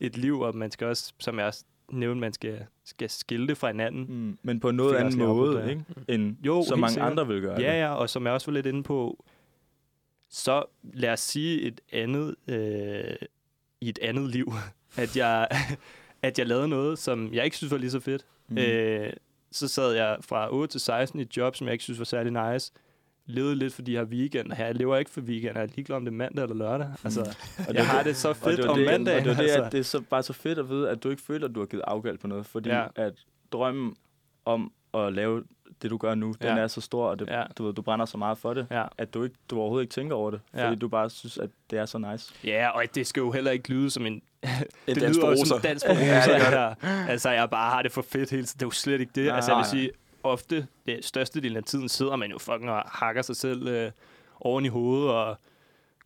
et liv, og man skal også, som jeg også nævnte, man skal, skal skille det fra hinanden. Mm, men på noget anden måde, afbrudt ikke? end Jo, så mange sikkert. andre vil gøre Ja, det. ja, og som jeg også var lidt inde på, så lad os sige et andet, øh, i et andet liv, at jeg, at jeg lavede noget, som jeg ikke synes var lige så fedt. Mm. Mm. Øh, så sad jeg fra 8 til 16 i et job, som jeg ikke synes var særlig nice. Levede lidt, fordi jeg har weekend her. Jeg lever ikke for weekend. Jeg er ligeglad om det er mandag eller lørdag. Altså, Mm. Og jeg har det, så fedt det om det, mandagen. Og det, var det, altså. at det er så, bare så fedt at vide, at du ikke føler, at du har givet afgald på noget, fordi Ja. ja. at drømmen om at lave det, du gør nu, den Ja. er så stor, og det, Ja. du, ved, du brænder så meget for det, Ja. at du, ikke, du overhovedet ikke tænker over det, Ja. fordi du bare synes, at det er så nice. Ja, og det skal jo heller ikke lyde som en... det lyder som en dans på roser, Ja, det det her. Altså, jeg bare har det for fedt hele tiden. Det er jo slet ikke det. Nej, altså, jeg vil sige, ofte, det største del af tiden, sidder man jo fucking og hakker sig selv øh, oven i hovedet, og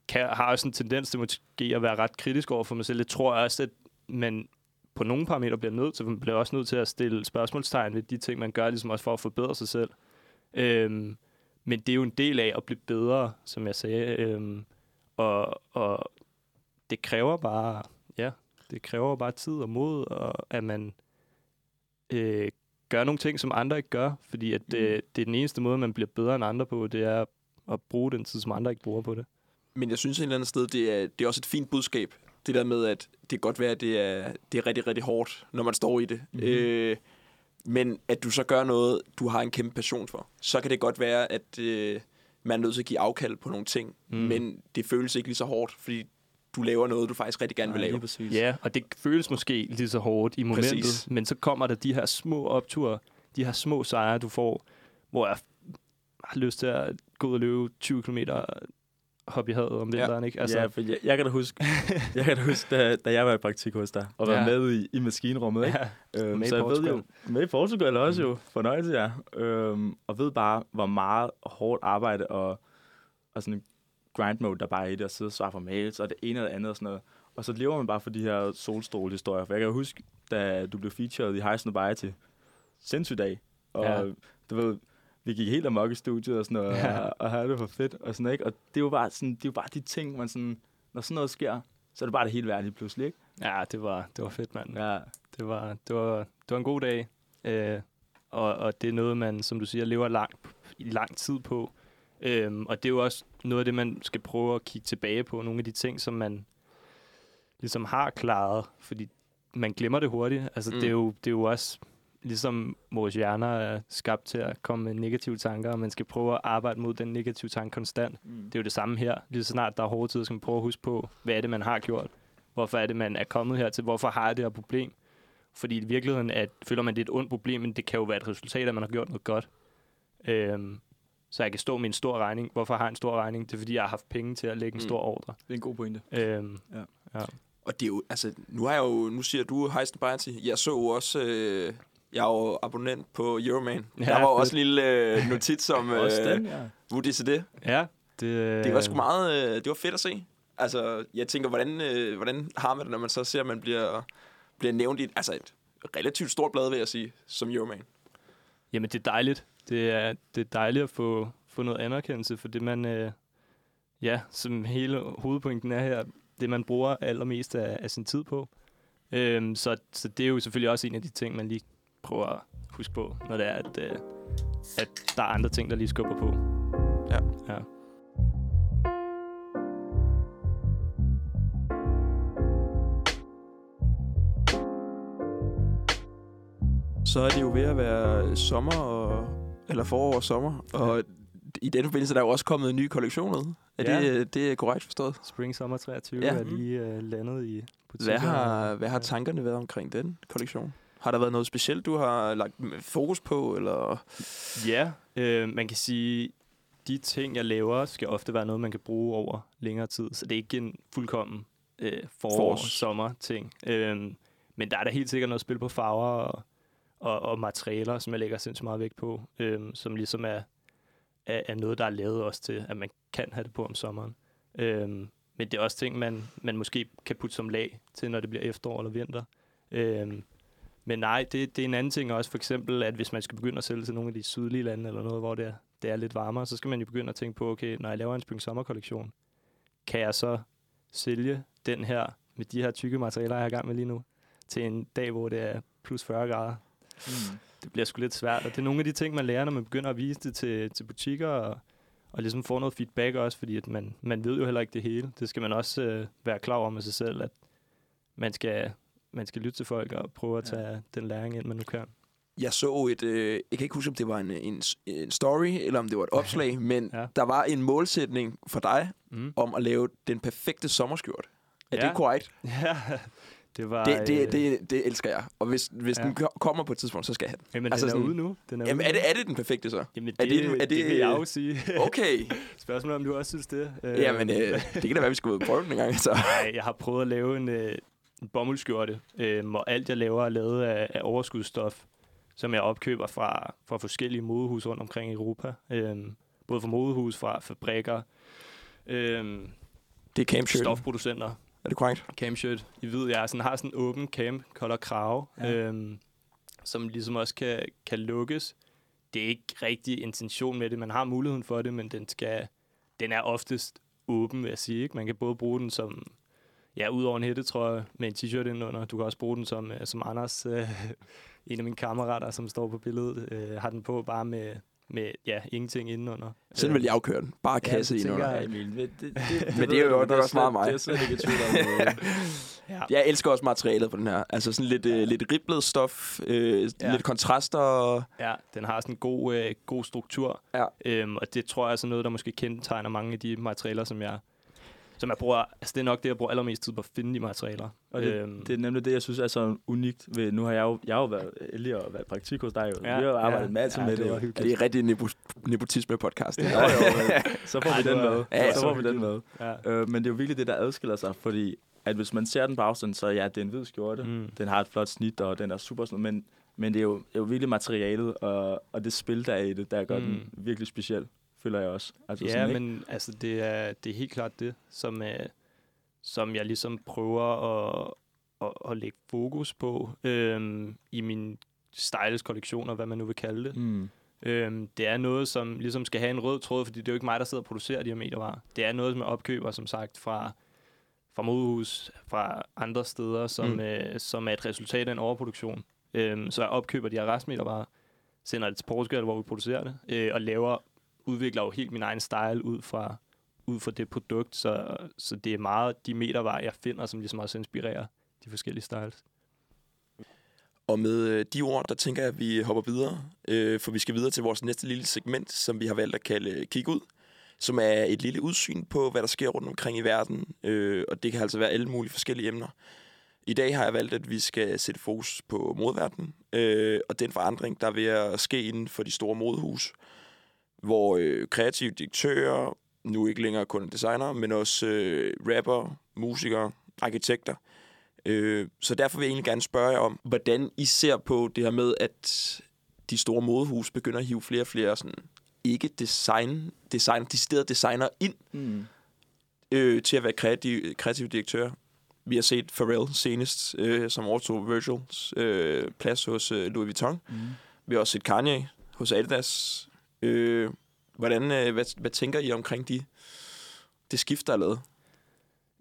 kan, har også en tendens til måske at være ret kritisk over for mig selv. Jeg tror også, at man på nogle parametre bliver nødt til. Man bliver også nødt til at stille spørgsmålstegn ved de ting, man gør, ligesom også for at forbedre sig selv. Øhm, men det er jo en del af at blive bedre, som jeg sagde. Øhm, og, og det kræver bare, ja, det kræver bare tid og mod, og at man øh, gør nogle ting, som andre ikke gør. Fordi at det, Mm. det er den eneste måde, man bliver bedre end andre på, det er at bruge den tid, som andre ikke bruger på det. Men jeg synes et eller andet sted, det er, det er også et fint budskab Det der med, at det kan godt være, at det er, det er rigtig, rigtig hårdt, når man står i det. Mm-hmm. Øh, men at du så gør noget, du har en kæmpe passion for, så kan det godt være, at øh, man er nødt til at give afkald på nogle ting, Mm. mm. men det føles ikke lige så hårdt, fordi du laver noget, du faktisk rigtig gerne vil lave. Ja, og det føles måske lige så hårdt i momentet, Præcis. men så kommer der de her små opture, de her små sejre, du får, hvor jeg har lyst til at gå ud og løbe 20 km hop i havet om vinteren, ikke? Altså, ja, for jeg, jeg kan da huske, jeg kan da huske da, da jeg var i praktik hos dig, og var Ja. med i, i maskinrummet, ikke? ja. Øhm, Med i så jeg ved Portugal. jo, med i Portugal også jo, fornøjelse ja. Øhm, og ved bare, hvor meget hårdt arbejde og, og sådan en grind mode, der bare er i det, at sidde og svare på mails, og det ene og det andet og sådan noget. Og så lever man bare for de her solstrålehistorier, for jeg kan huske, da du blev featured i Heisen og til sindssygt dag, og Ja. du ved, vi gik helt amok i studiet og sådan noget, Ja. og, og havde det for fedt og sådan ikke? Og det er jo bare sådan, det er jo bare de ting, man sådan, når sådan noget sker, så er det bare det hele værd lige pludselig, ikke? ja, det var, det var fedt, mand. Ja, Det var, det var, det var en god dag, øh, og, og det er noget, man, som du siger, lever lang, i lang tid på. Øhm, og det er jo også noget af det, man skal prøve at kigge tilbage på. Nogle af de ting, som man ligesom har klaret, fordi man glemmer det hurtigt. Altså, mm. Mm. det, er jo, det er jo også ligesom vores hjerner er skabt til at komme med negative tanker, og man skal prøve at arbejde mod den negative tanke konstant. mm. Det er jo det samme her. Lige så snart der er hårde tider, skal man prøve at huske på, hvad er det, man har gjort? Hvorfor er det, man er kommet hertil? Hvorfor har jeg det her problem? Fordi i virkeligheden at, føler man, det er et ondt problem, men det kan jo være et resultat, at man har gjort noget godt. Øhm, så jeg kan stå med en stor regning. Hvorfor har jeg en stor regning? Det er, fordi jeg har haft penge til at lægge en Mm. stor ordre. det er en god pointe. Øhm, Og det er jo, altså, nu har jeg jo, nu siger du Heisen Bianchi. Jeg så jo også, øh, jeg er jo abonnent på Euroman. Ja, Ja, der var jo også en lille øh, notits om, øh, Også den, ja. Det. ja, det, Det var sgu meget, øh, det var fedt at se. Altså, jeg tænker, hvordan, øh, hvordan har man det, når man så ser, at man bliver, bliver nævnt i et, altså et relativt stort blad, vil jeg sige, som Euroman. Jamen, det er dejligt. Det er, det er dejligt at få, få noget anerkendelse for det, man... Øh, ja, som hele hovedpointen er her, det man bruger allermest af, af sin tid på. Øhm, så, så det er jo selvfølgelig også en af de ting, man lige prøver at huske på, når det er, at, øh, at der er andre ting, der lige skubber på. Ja. ja. Så er det jo ved at være sommer, og, eller forår og sommer, og i den forbindelse der er jo også kommet en ny kollektion ud. Er Ja. det, det er korrekt forstået? Spring Summer 23 Ja. er lige øh, landet i butikker. Hvad har, hvad har tankerne været omkring den kollektion? Har der været noget specielt, du har lagt fokus på, eller... Ja, øh, man kan sige, de ting, jeg laver, skal ofte være noget, man kan bruge over længere tid. Så det er ikke en fuldkommen øh, forår, Forårs- sommer ting. Øh, men der er da helt sikkert noget spil på farver og, og, og materialer, som jeg lægger sindssygt meget vægt på, øhm, som ligesom er, er, er noget, der er lavet også til, at man kan have det på om sommeren. Øhm, men det er også ting, man, man måske kan putte som lag til, når det bliver efterår eller vinter. Øhm, men nej, det, det er en anden ting også. For eksempel, at hvis man skal begynde at sælge til nogle af de sydlige lande, eller noget, hvor det er, det er lidt varmere, så skal man jo begynde at tænke på, okay, når jeg laver en spring sommerkollektion, kan jeg så sælge den her, med de her tykke materialer, jeg har gang med lige nu, til en dag, hvor det er plus 40 grader. Mm. Det bliver sgu lidt svært, og det er nogle af de ting, man lærer, når man begynder at vise det til, til butikker, og, og ligesom få noget feedback også, fordi at man, man ved jo heller ikke det hele. Det skal man også øh, være klar over med sig selv, at man skal, man skal lytte til folk og prøve at tage ja. den læring ind, man nu kan. Jeg så et, øh, jeg kan ikke huske, om det var en, en, en story, eller om det var et opslag, men Ja. ja. der var en målsætning for dig, Mm. om at lave den perfekte sommerskjort. Er Ja. det korrekt? Ja, det var... Det, det, øh, det, det elsker jeg. Og hvis, hvis Ja. den ko- kommer på et tidspunkt, så skal jeg have den. Jamen, altså den er sådan- ude nu. Den er Jamen, ude er det, er det den perfekte så? Jamen, er det, det- det, er det, det- vil jeg jo sige. Okay. Spørgsmålet er, om du også synes det. Øh, Jamen, øh, det kan da være, vi skal ud og prøve den en gang. Så. Nej, jeg har prøvet at lave en, øh, en bomuldskjorte, øh, hvor alt jeg laver er lavet af, af overskudsstof, som jeg opkøber fra, fra forskellige modehus rundt omkring i Europa. Øh, både fra modehus, fra fabrikker, øh, Det er campshirt. stofproducenter, Er det korrekt? camshirt i hvid. Jeg sådan, har sådan en åben camp color krav, Ja. ja. øhm, som ligesom også kan, kan lukkes. Det er ikke rigtig intention med det. Man har muligheden for det, men den, skal, den er oftest åben, vil jeg sige. Ikke? Man kan både bruge den som, ja, ud over en hættetrøje med en t-shirt indenunder. Du kan også bruge den som, øh, som Anders, øh, en af mine kammerater, som står på billedet, øh, har den på bare med, med ja, ingenting indenunder. Sådan vil jeg jo køre den. Bare Ja, kasse det ind tænker under. jeg. Ja, Emil, det, det, det, Men det er jo nok også meget mig. Det er slet ikke tvivl om. Ja. Jeg elsker også materialet på den her. Altså sådan lidt, øh, lidt riblet stof, øh, Ja. lidt kontraster. Ja, den har sådan en god, øh, god struktur. Ja. Øhm, og det tror jeg er sådan noget, der måske kendetegner mange af de materialer, som jeg, som jeg bruger. Altså det er nok det, jeg bruger allermest tid på at finde de materialer. Og det, Øhm, det er nemlig det, jeg synes er så unikt ved... Nu har jeg jo, jeg har jo været heldig at være praktik hos dig. Jo. Ja, vi har arbejdet ja. en masse Ja, med det det. Ja, det er rigtig nepo- nepotisme-podcast. Jo, jo, men så får vi det den med. Ja, så får vi den med. ja. Øh, men det er jo virkelig det, der adskiller sig, fordi at hvis man ser den på afstand, så ja, det er en hvid skjorte. Mm. Den har et flot snit, og den er super sådan, men, men det er jo, det er jo virkelig materialet, og, og det spil, der er i det, der gør mm. den virkelig speciel, føler jeg også. Altså Ja, sådan, ikke? men altså, det, er, det er helt klart det, som, øh, som jeg ligesom prøver at, at, at lægge fokus på øhm, i min styles-kollektioner, hvad man nu vil kalde det. Mm. Øhm, det er noget, som ligesom skal have en rød tråd, fordi det er jo ikke mig, der sidder og producerer de her metervarer. Det er noget, som jeg opkøber, som sagt, fra, fra modehus, fra andre steder, som, mm. øh, som er et resultat af en overproduktion. Øhm, så jeg opkøber de her restmetervarer, sender det til Portugal, hvor vi producerer det, øh, og laver, udvikler jo helt min egen style ud fra, ud fra det produkt, så, så det er meget de metervarer, jeg finder, som ligesom også inspirerer de forskellige styles. Og med øh, de ord, der tænker jeg, at vi hopper videre, øh, for vi skal videre til vores næste lille segment, som vi har valgt at kalde øh, Kig ud, som er et lille udsyn på, hvad der sker rundt omkring i verden, øh, og det kan altså være alle mulige forskellige emner. I dag har jeg valgt, at vi skal sætte fokus på modverdenen, øh, og den forandring, der er ved at ske inden for de store modehus, hvor øh, kreative direktører, nu ikke længere kun designere, men også øh, rapper, musikere, arkitekter, Øh, så derfor vil jeg egentlig gerne spørge jer om, hvordan I ser på det her med, at de store modehus begynder at hive flere og flere sådan, ikke design, design, deciderede designer ind Mm. øh, til at være kreative, kreative direktører. Vi har set Pharrell senest, øh, som overtog Virgils øh, plads hos øh, Louis Vuitton. Mm. Vi har også set Kanye hos Adidas. Øh, hvordan, øh, hvad, hvad tænker I omkring de, det skift, der er lavet?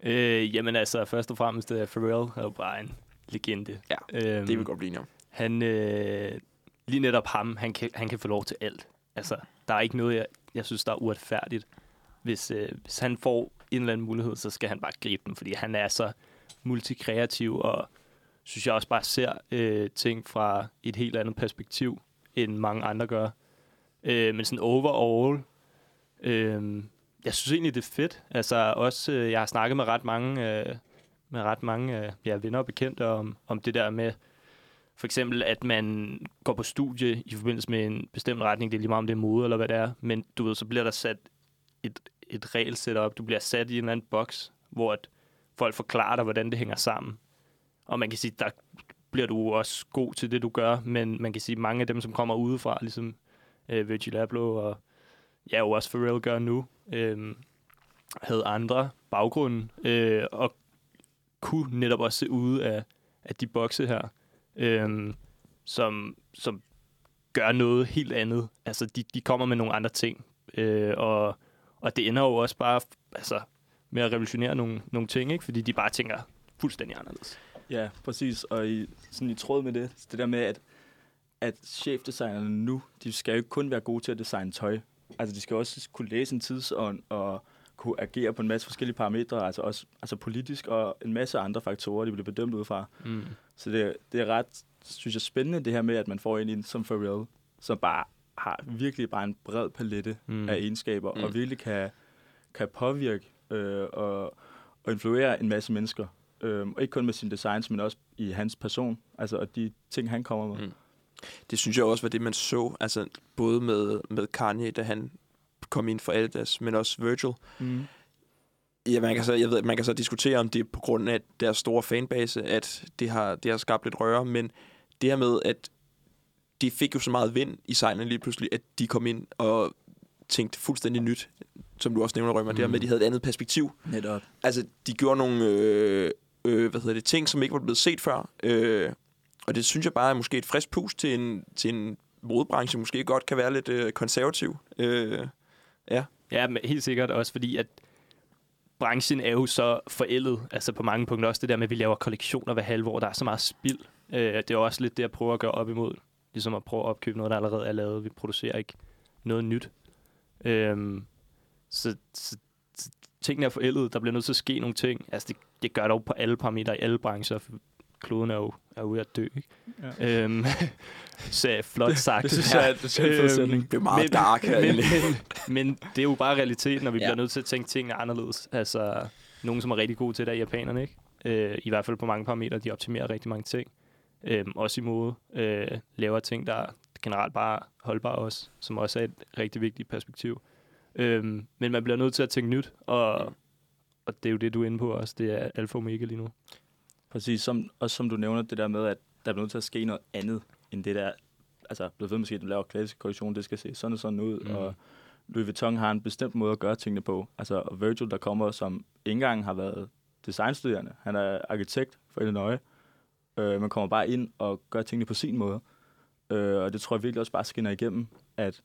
Øh, jamen altså, først og fremmest, uh, Pharrell er jo bare en legende. Ja, øhm, Det vil vi godt blive enige om. Han, øh, lige netop ham, han kan, han kan få lov til alt. Altså, der er ikke noget, jeg, jeg synes, der er uretfærdigt. Hvis, øh, hvis han får en eller anden mulighed, så skal han bare gribe den, fordi han er så multikreativ, og synes jeg også bare ser øh, ting fra et helt andet perspektiv, end mange andre gør. Øh, men sådan overall, øh, jeg synes egentlig, det er fedt. Altså også, øh, jeg har snakket med ret mange, øh, med ret mange øh, ja, venner og bekendte om, om det der med, for eksempel, at man går på studie i forbindelse med en bestemt retning, det er lige meget om det er mode eller hvad det er, men du ved, så bliver der sat et, et regelsæt op, du bliver sat i en eller anden boks, hvor at folk forklarer dig, hvordan det hænger sammen. Og man kan sige, der bliver du også god til det, du gør, men man kan sige, mange af dem, som kommer udefra, ligesom øh, Virgil Abloh og ja, jo også Pharrell gør nu, øh, havde andre baggrunde, øh, og kunne netop også se ude af, af de bokse her, øh, som, som gør noget helt andet. Altså, de, de kommer med nogle andre ting, øh, og, og det ender jo også bare altså, med at revolutionere nogle, nogle ting, ikke? fordi de bare tænker fuldstændig anderledes. Ja, præcis. Og i, sådan i tråd med det, det der med, at, at chefdesignerne nu, de skal jo ikke kun være gode til at designe tøj. Altså, de skal også kunne læse en tidsånd og kunne agere på en masse forskellige parametre, altså også altså politisk og en masse andre faktorer, de bliver bedømt ud fra. Mm. Så det, det er ret, synes jeg, spændende det her med, at man får en ind som Pharrell, som bare har virkelig bare en bred palette Mm. af egenskaber, Mm. mm. og virkelig kan, kan påvirke øh, og, og influere en masse mennesker. Øh, og ikke kun med sin designs, men også i hans person, altså og de ting, han kommer med. Mm. Det synes jeg også var det, man så, altså både med, med Kanye, da han kom ind for Adidas, men også Virgil. Mm. Ja, man kan så, jeg ved, man kan så diskutere, om det er på grund af deres store fanbase, at det har, det har skabt lidt røre, men det her med, at de fik jo så meget vind i sejlene lige pludselig, at de kom ind og tænkte fuldstændig nyt, som du også nævner, Rømer, mm. det her med, at de havde et andet perspektiv. Netop. Altså, de gjorde nogle øh, øh, hvad hedder det, ting, som ikke var blevet set før, øh, og det synes jeg bare er måske et frisk pus til en, til en modebranche, måske godt kan være lidt øh, konservativ. Øh, Ja, ja, men helt sikkert også fordi, at branchen er jo så forældet, altså på mange punkter også det der med, at vi laver kollektioner hver halve år, der er så meget spild. Øh, det er også lidt det, jeg prøver at gøre op imod, ligesom at prøve at opkøbe noget, der allerede er lavet. Vi producerer ikke noget nyt. Øh, så, så, så tingene er forældet. Der bliver nødt til at ske nogle ting. Altså, det, det gør dog på alle parametre i alle brancher. Kloden er jo er ude at dø, ikke? Ja. Øhm, så flot sagt. Det synes jeg er det er en sætning. Det er meget dark her, men, men, men det er jo bare realiteten, og vi Ja. bliver nødt til at tænke tingene anderledes. Altså, nogen, som er rigtig gode til det, er japanerne, ikke? Øh, I hvert fald på mange parametre, de optimerer rigtig mange ting. Øh, også i mode. Øh, laver ting, der generelt bare holdbare også, som også er et rigtig vigtigt perspektiv. Øh, men man bliver nødt til at tænke nyt, og, og det er jo det, du er inde på også. Det er alfa og omega lige nu. Præcis, som, også som du nævner, det der med, at der bliver nødt til at ske noget andet, end det der, altså blevet ved måske, at du laver klassisk kollektion, det skal se sådan og sådan ud, mm. og Louis Vuitton har en bestemt måde at gøre tingene på. Altså og Virgil, der kommer, som ikke engang har været designstuderende, han er arkitekt for Illinois, øh, man kommer bare ind og gør tingene på sin måde. Øh, og det tror jeg virkelig også bare skinner igennem, at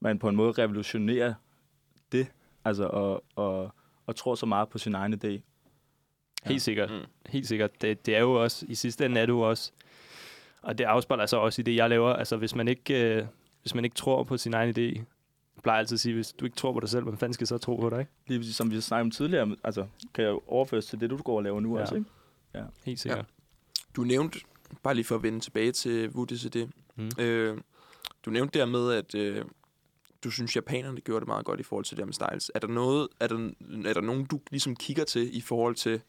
man på en måde revolutionerer det, altså og, og, og tror så meget på sin egen idé. Helt Ja. sikkert. Mm. Helt sikkert. Det, det er jo også, i sidste ende er det jo også, og det afspejler sig også i det, jeg laver. Altså, hvis man ikke, øh, hvis man ikke tror på sin egen idé, jeg plejer altid at sige, hvis du ikke tror på dig selv, hvem fanden skal så tro på dig, ikke? Lige præcis, som vi snakkede om tidligere, altså kan jeg jo overføres til det, du går og laver nu Ja. ja. også, ikke? Helt sikkert. Du nævnte, bare lige for at vende tilbage til WDCD, Mm. øh, du nævnte der med, at øh, du synes, japanerne gjorde det meget godt i forhold til det med styles. Er der, noget, er der, er der nogen, du ligesom kigger til i forhold til,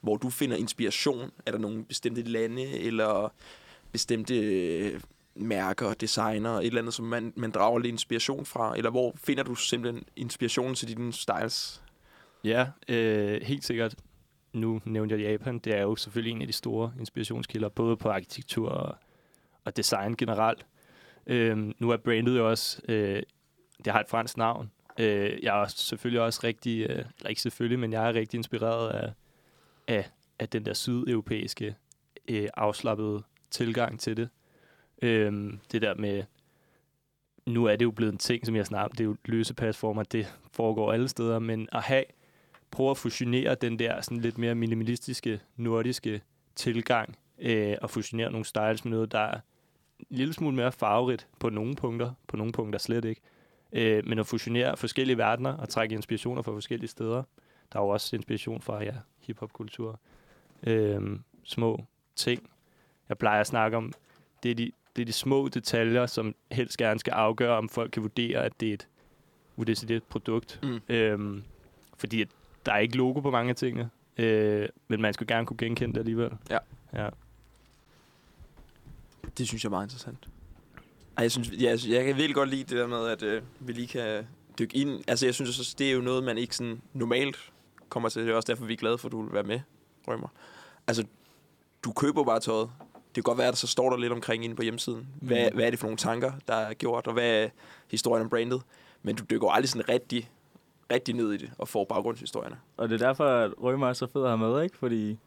hvor du finder inspiration? Er der nogle bestemte lande, eller bestemte øh, mærker, designer, et eller andet, som man, man drager lidt inspiration fra? Eller hvor finder du simpelthen inspirationen til dine styles? Ja, øh, helt sikkert. Nu nævnte jeg Japan. Det er jo selvfølgelig en af de store inspirationskilder, både på arkitektur og, og design generelt. Øhm, nu er brandet jo også, øh, det har et fransk navn. Øh, jeg er selvfølgelig også rigtig, øh, eller ikke selvfølgelig, men jeg er rigtig inspireret af, af, af den der sydeuropæiske øh, afslappede tilgang til det. Øh, det der med, nu er det jo blevet en ting, som jeg snakker om, det er jo løse pasformer, det foregår alle steder, men at have, prøve at fusionere den der sådan lidt mere minimalistiske, nordiske tilgang, øh, og fusionere nogle styles med noget, der er lille smule mere farverigt på nogle punkter, på nogle punkter slet ikke. Øh, men at fusionere forskellige verdener og trække inspirationer fra forskellige steder. Der er jo også inspiration fra ja, hiphop-kultur. Øh, små ting. Jeg plejer at snakke om, det er, de, det er de små detaljer, som helst gerne skal afgøre, om folk kan vurdere, at det er et udecideret produkt. Mm. Øhm, fordi der er ikke logo på mange af tingene, øh, men man skulle gerne kunne genkende det alligevel. Ja. ja. Det synes jeg er meget interessant. Ej, jeg, synes, jeg, jeg kan virkelig godt lide det der med, at øh, vi lige kan dykke ind. Altså, jeg synes også, det er jo noget, man ikke sådan normalt kommer til. Det er også derfor, vi er glade for, at du vil være med, Rømer. Altså, du køber bare tøjet. Det kan godt være, at der så står der lidt omkring inde på hjemmesiden. Hvad, Mm. hvad er det for nogle tanker, der er gjort, og hvad er historien om brandet? Men du dykker aldrig sådan rigtig, rigtig ned i det og får baggrundshistorierne. Og det er derfor, at Rømer er så fed at have med, ikke? Fordi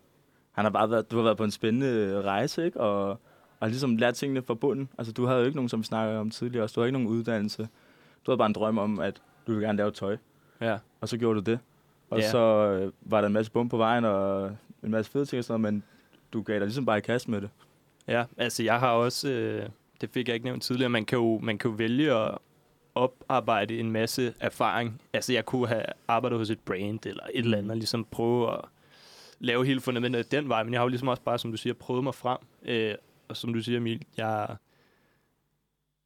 han har bare været, du har været på en spændende rejse, ikke? Og, og ligesom lært tingene fra bunden. Altså, du havde jo ikke nogen, som vi snakkede om tidligere også. Du havde ikke nogen uddannelse. Du havde bare en drøm om, at du ville gerne lave tøj. ja. Og så gjorde du det. Og Ja. så øh, var der en masse bum på vejen, og en masse fede ting og sådan noget, men du gav dig ligesom bare i kast med det. Ja, altså jeg har også, øh, det fik jeg ikke nævnt tidligere, man kan jo, man kan jo vælge at oparbejde en masse erfaring. Altså jeg kunne have arbejdet hos et brand eller et eller andet, og ligesom prøve at lave hele fundamentet den vej, men jeg har jo ligesom også bare, som du siger, prøvet mig frem. Øh, og som du siger, Emil, jeg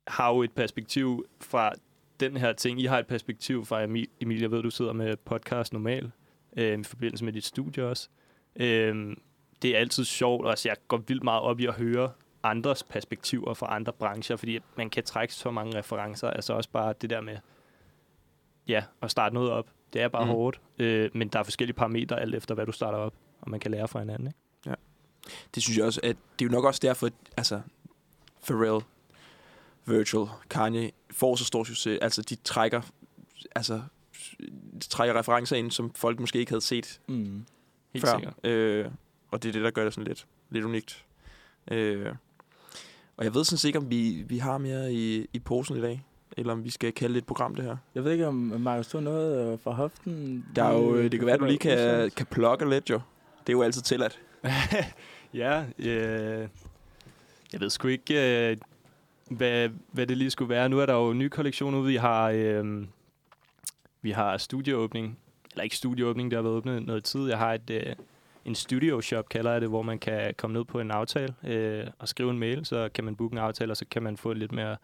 har jo et perspektiv fra den her ting. I har et perspektiv fra Emil, Emil jeg ved, du sidder med podcast normalt, øh, i forbindelse med dit studie også. Øh, det er altid sjovt, og altså, jeg går vildt meget op i at høre andres perspektiver fra andre brancher, fordi man kan trække så mange referencer. Altså også bare det der med, ja, at starte noget op. Det er bare mm. hårdt, øh, men der er forskellige parametre alt efter, hvad du starter op, og man kan lære fra hinanden. Ikke? Det synes jeg også, at det er jo nok også derfor, at altså, Pharrell, Virtual, Kanye får så stor succes. Altså, de trækker, altså, de trækker referencer ind, som folk måske ikke havde set Mm. Helt før. sikkert. Øh, og det er det, der gør det sådan lidt, lidt unikt. Øh, og jeg ved sådan set ikke, om vi, vi har mere i, i posen i dag, eller om vi skal kalde det et program, det her. Jeg ved ikke, om Markus, du har noget øh, fra hoften? Der er jo, Øh, det kan være, at du lige kan, kan plukke lidt, jo. Det er jo altid tilladt. ja, øh, jeg ved sgu ikke... Øh, hvad, hvad det lige skulle være. Nu er der jo en ny kollektion ude. Vi har, øh, vi har studieåbning. Eller ikke studieåbning, der har været åbnet noget tid. Jeg har et, øh, en studio shop, kalder jeg det, hvor man kan komme ned på en aftale øh, og skrive en mail. Så kan man booke en aftale, og så kan man få lidt mere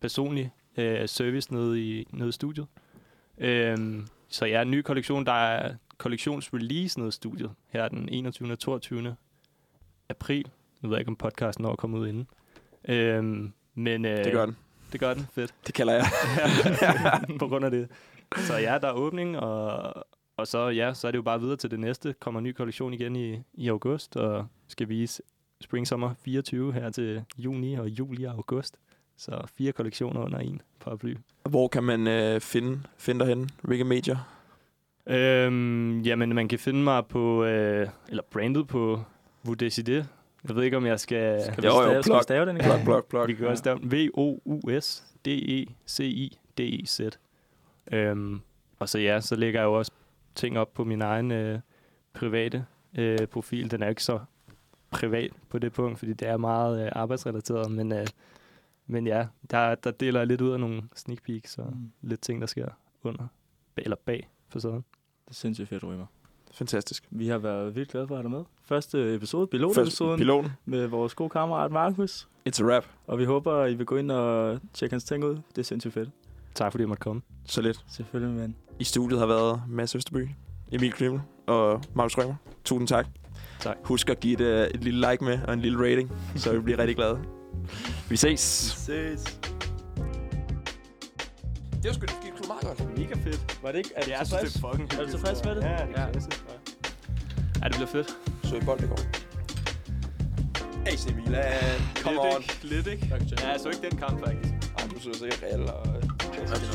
personlig øh, service nede i, nede i studiet. Øh, så ja, en ny kollektion. Der er kollektionsrelease nede i studiet her den 21. og 22 april. Nu ved jeg ikke, om podcasten når at komme ud inden. Øhm, men, øh, Det gør den. Det gør den, fedt. Det kalder jeg. på grund af det. Så ja, der er åbning, og, og så, ja, så er det jo bare videre til det næste. Kommer en ny kollektion igen i, i august, og skal vise Spring Summer 24 her til juni og juli og august. Så fire kollektioner under en paraply. Hvor kan man øh, finde, finde dig henne? Hvilke medier? Øhm, jamen, man kan finde mig på, øh, eller brandet på Voudecidé. Jeg ved ikke, om jeg skal... Skal Jo, vi jo, stave, plug. stave den Plug, plug, plug. Vi kan også stave den V-O-U-S-D-E-C-I-D-E-Z. Øhm, og så ja, så lægger jeg jo også ting op på min egen øh, private øh, profil. Den er ikke så privat på det punkt, fordi det er meget øh, arbejdsrelateret, men, øh, men ja, der, der deler jeg lidt ud af nogle sneak peeks og Mm. lidt ting, der sker under, bag, eller bag facaden. Det er sindssygt fedt, Rymer. Fantastisk. Vi har været vildt glade for at have dig med. Første episode, pilotepisoden, piloten. med vores gode kammerat Markus. It's a rap. Og vi håber, I vil gå ind og tjekke hans ting ud. Det er sindssygt fedt. Tak fordi jeg måtte komme. Så lidt. Selvfølgelig, men I studiet har været Mads Østerby, Emil Knimmel og Markus Rømer. Tusind tak. Tak. Husk at give et, et lille like med og en lille rating, så vi bliver rigtig glade. Vi ses. ses. Det var sgu meget godt. Mega fedt. Var det ikke? Er Det er, du så det er fucking Er du tilfreds med det? Ja, det er Ja. klasse. Ja, det bliver fedt. Så i bold i går. AC Milan. Come on. Lidt, ikke? Ja, jeg så ikke den kamp, faktisk. Ej, du så sikkert Real og...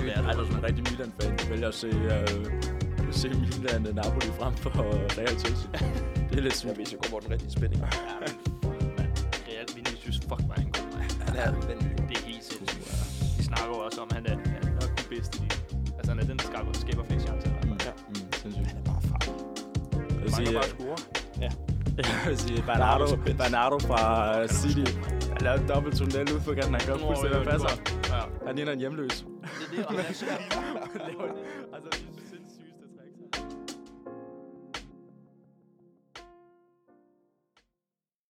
Jeg er aldrig sådan en rigtig Milan-fan. Jeg vælger at se, uh, se Milan og Napoli frem for Real Chelsea. Det er lidt Jeg sygt. viser godt, hvor den rigtige spænding er. Ja, Real Vinicius, fuck mig, han god, mand. Han er vanvittig. Det er helt sindssygt. Vi snakker jo også om, at han er, er nok den bedste i Altså, han er den, der skaber, skaber flest chancer. Mm. Ja. Mm, sindssygt. Han er bare farlig. Jeg vil sige, bare øh, score. jeg vil sige Bernardo, Bernardo fra City. Han lavede en dobbelt tunnel ud for kanten. Han gør fuldstændig, hvad passer. Ja. Han ligner en hjemløs. Det er det, og han er så.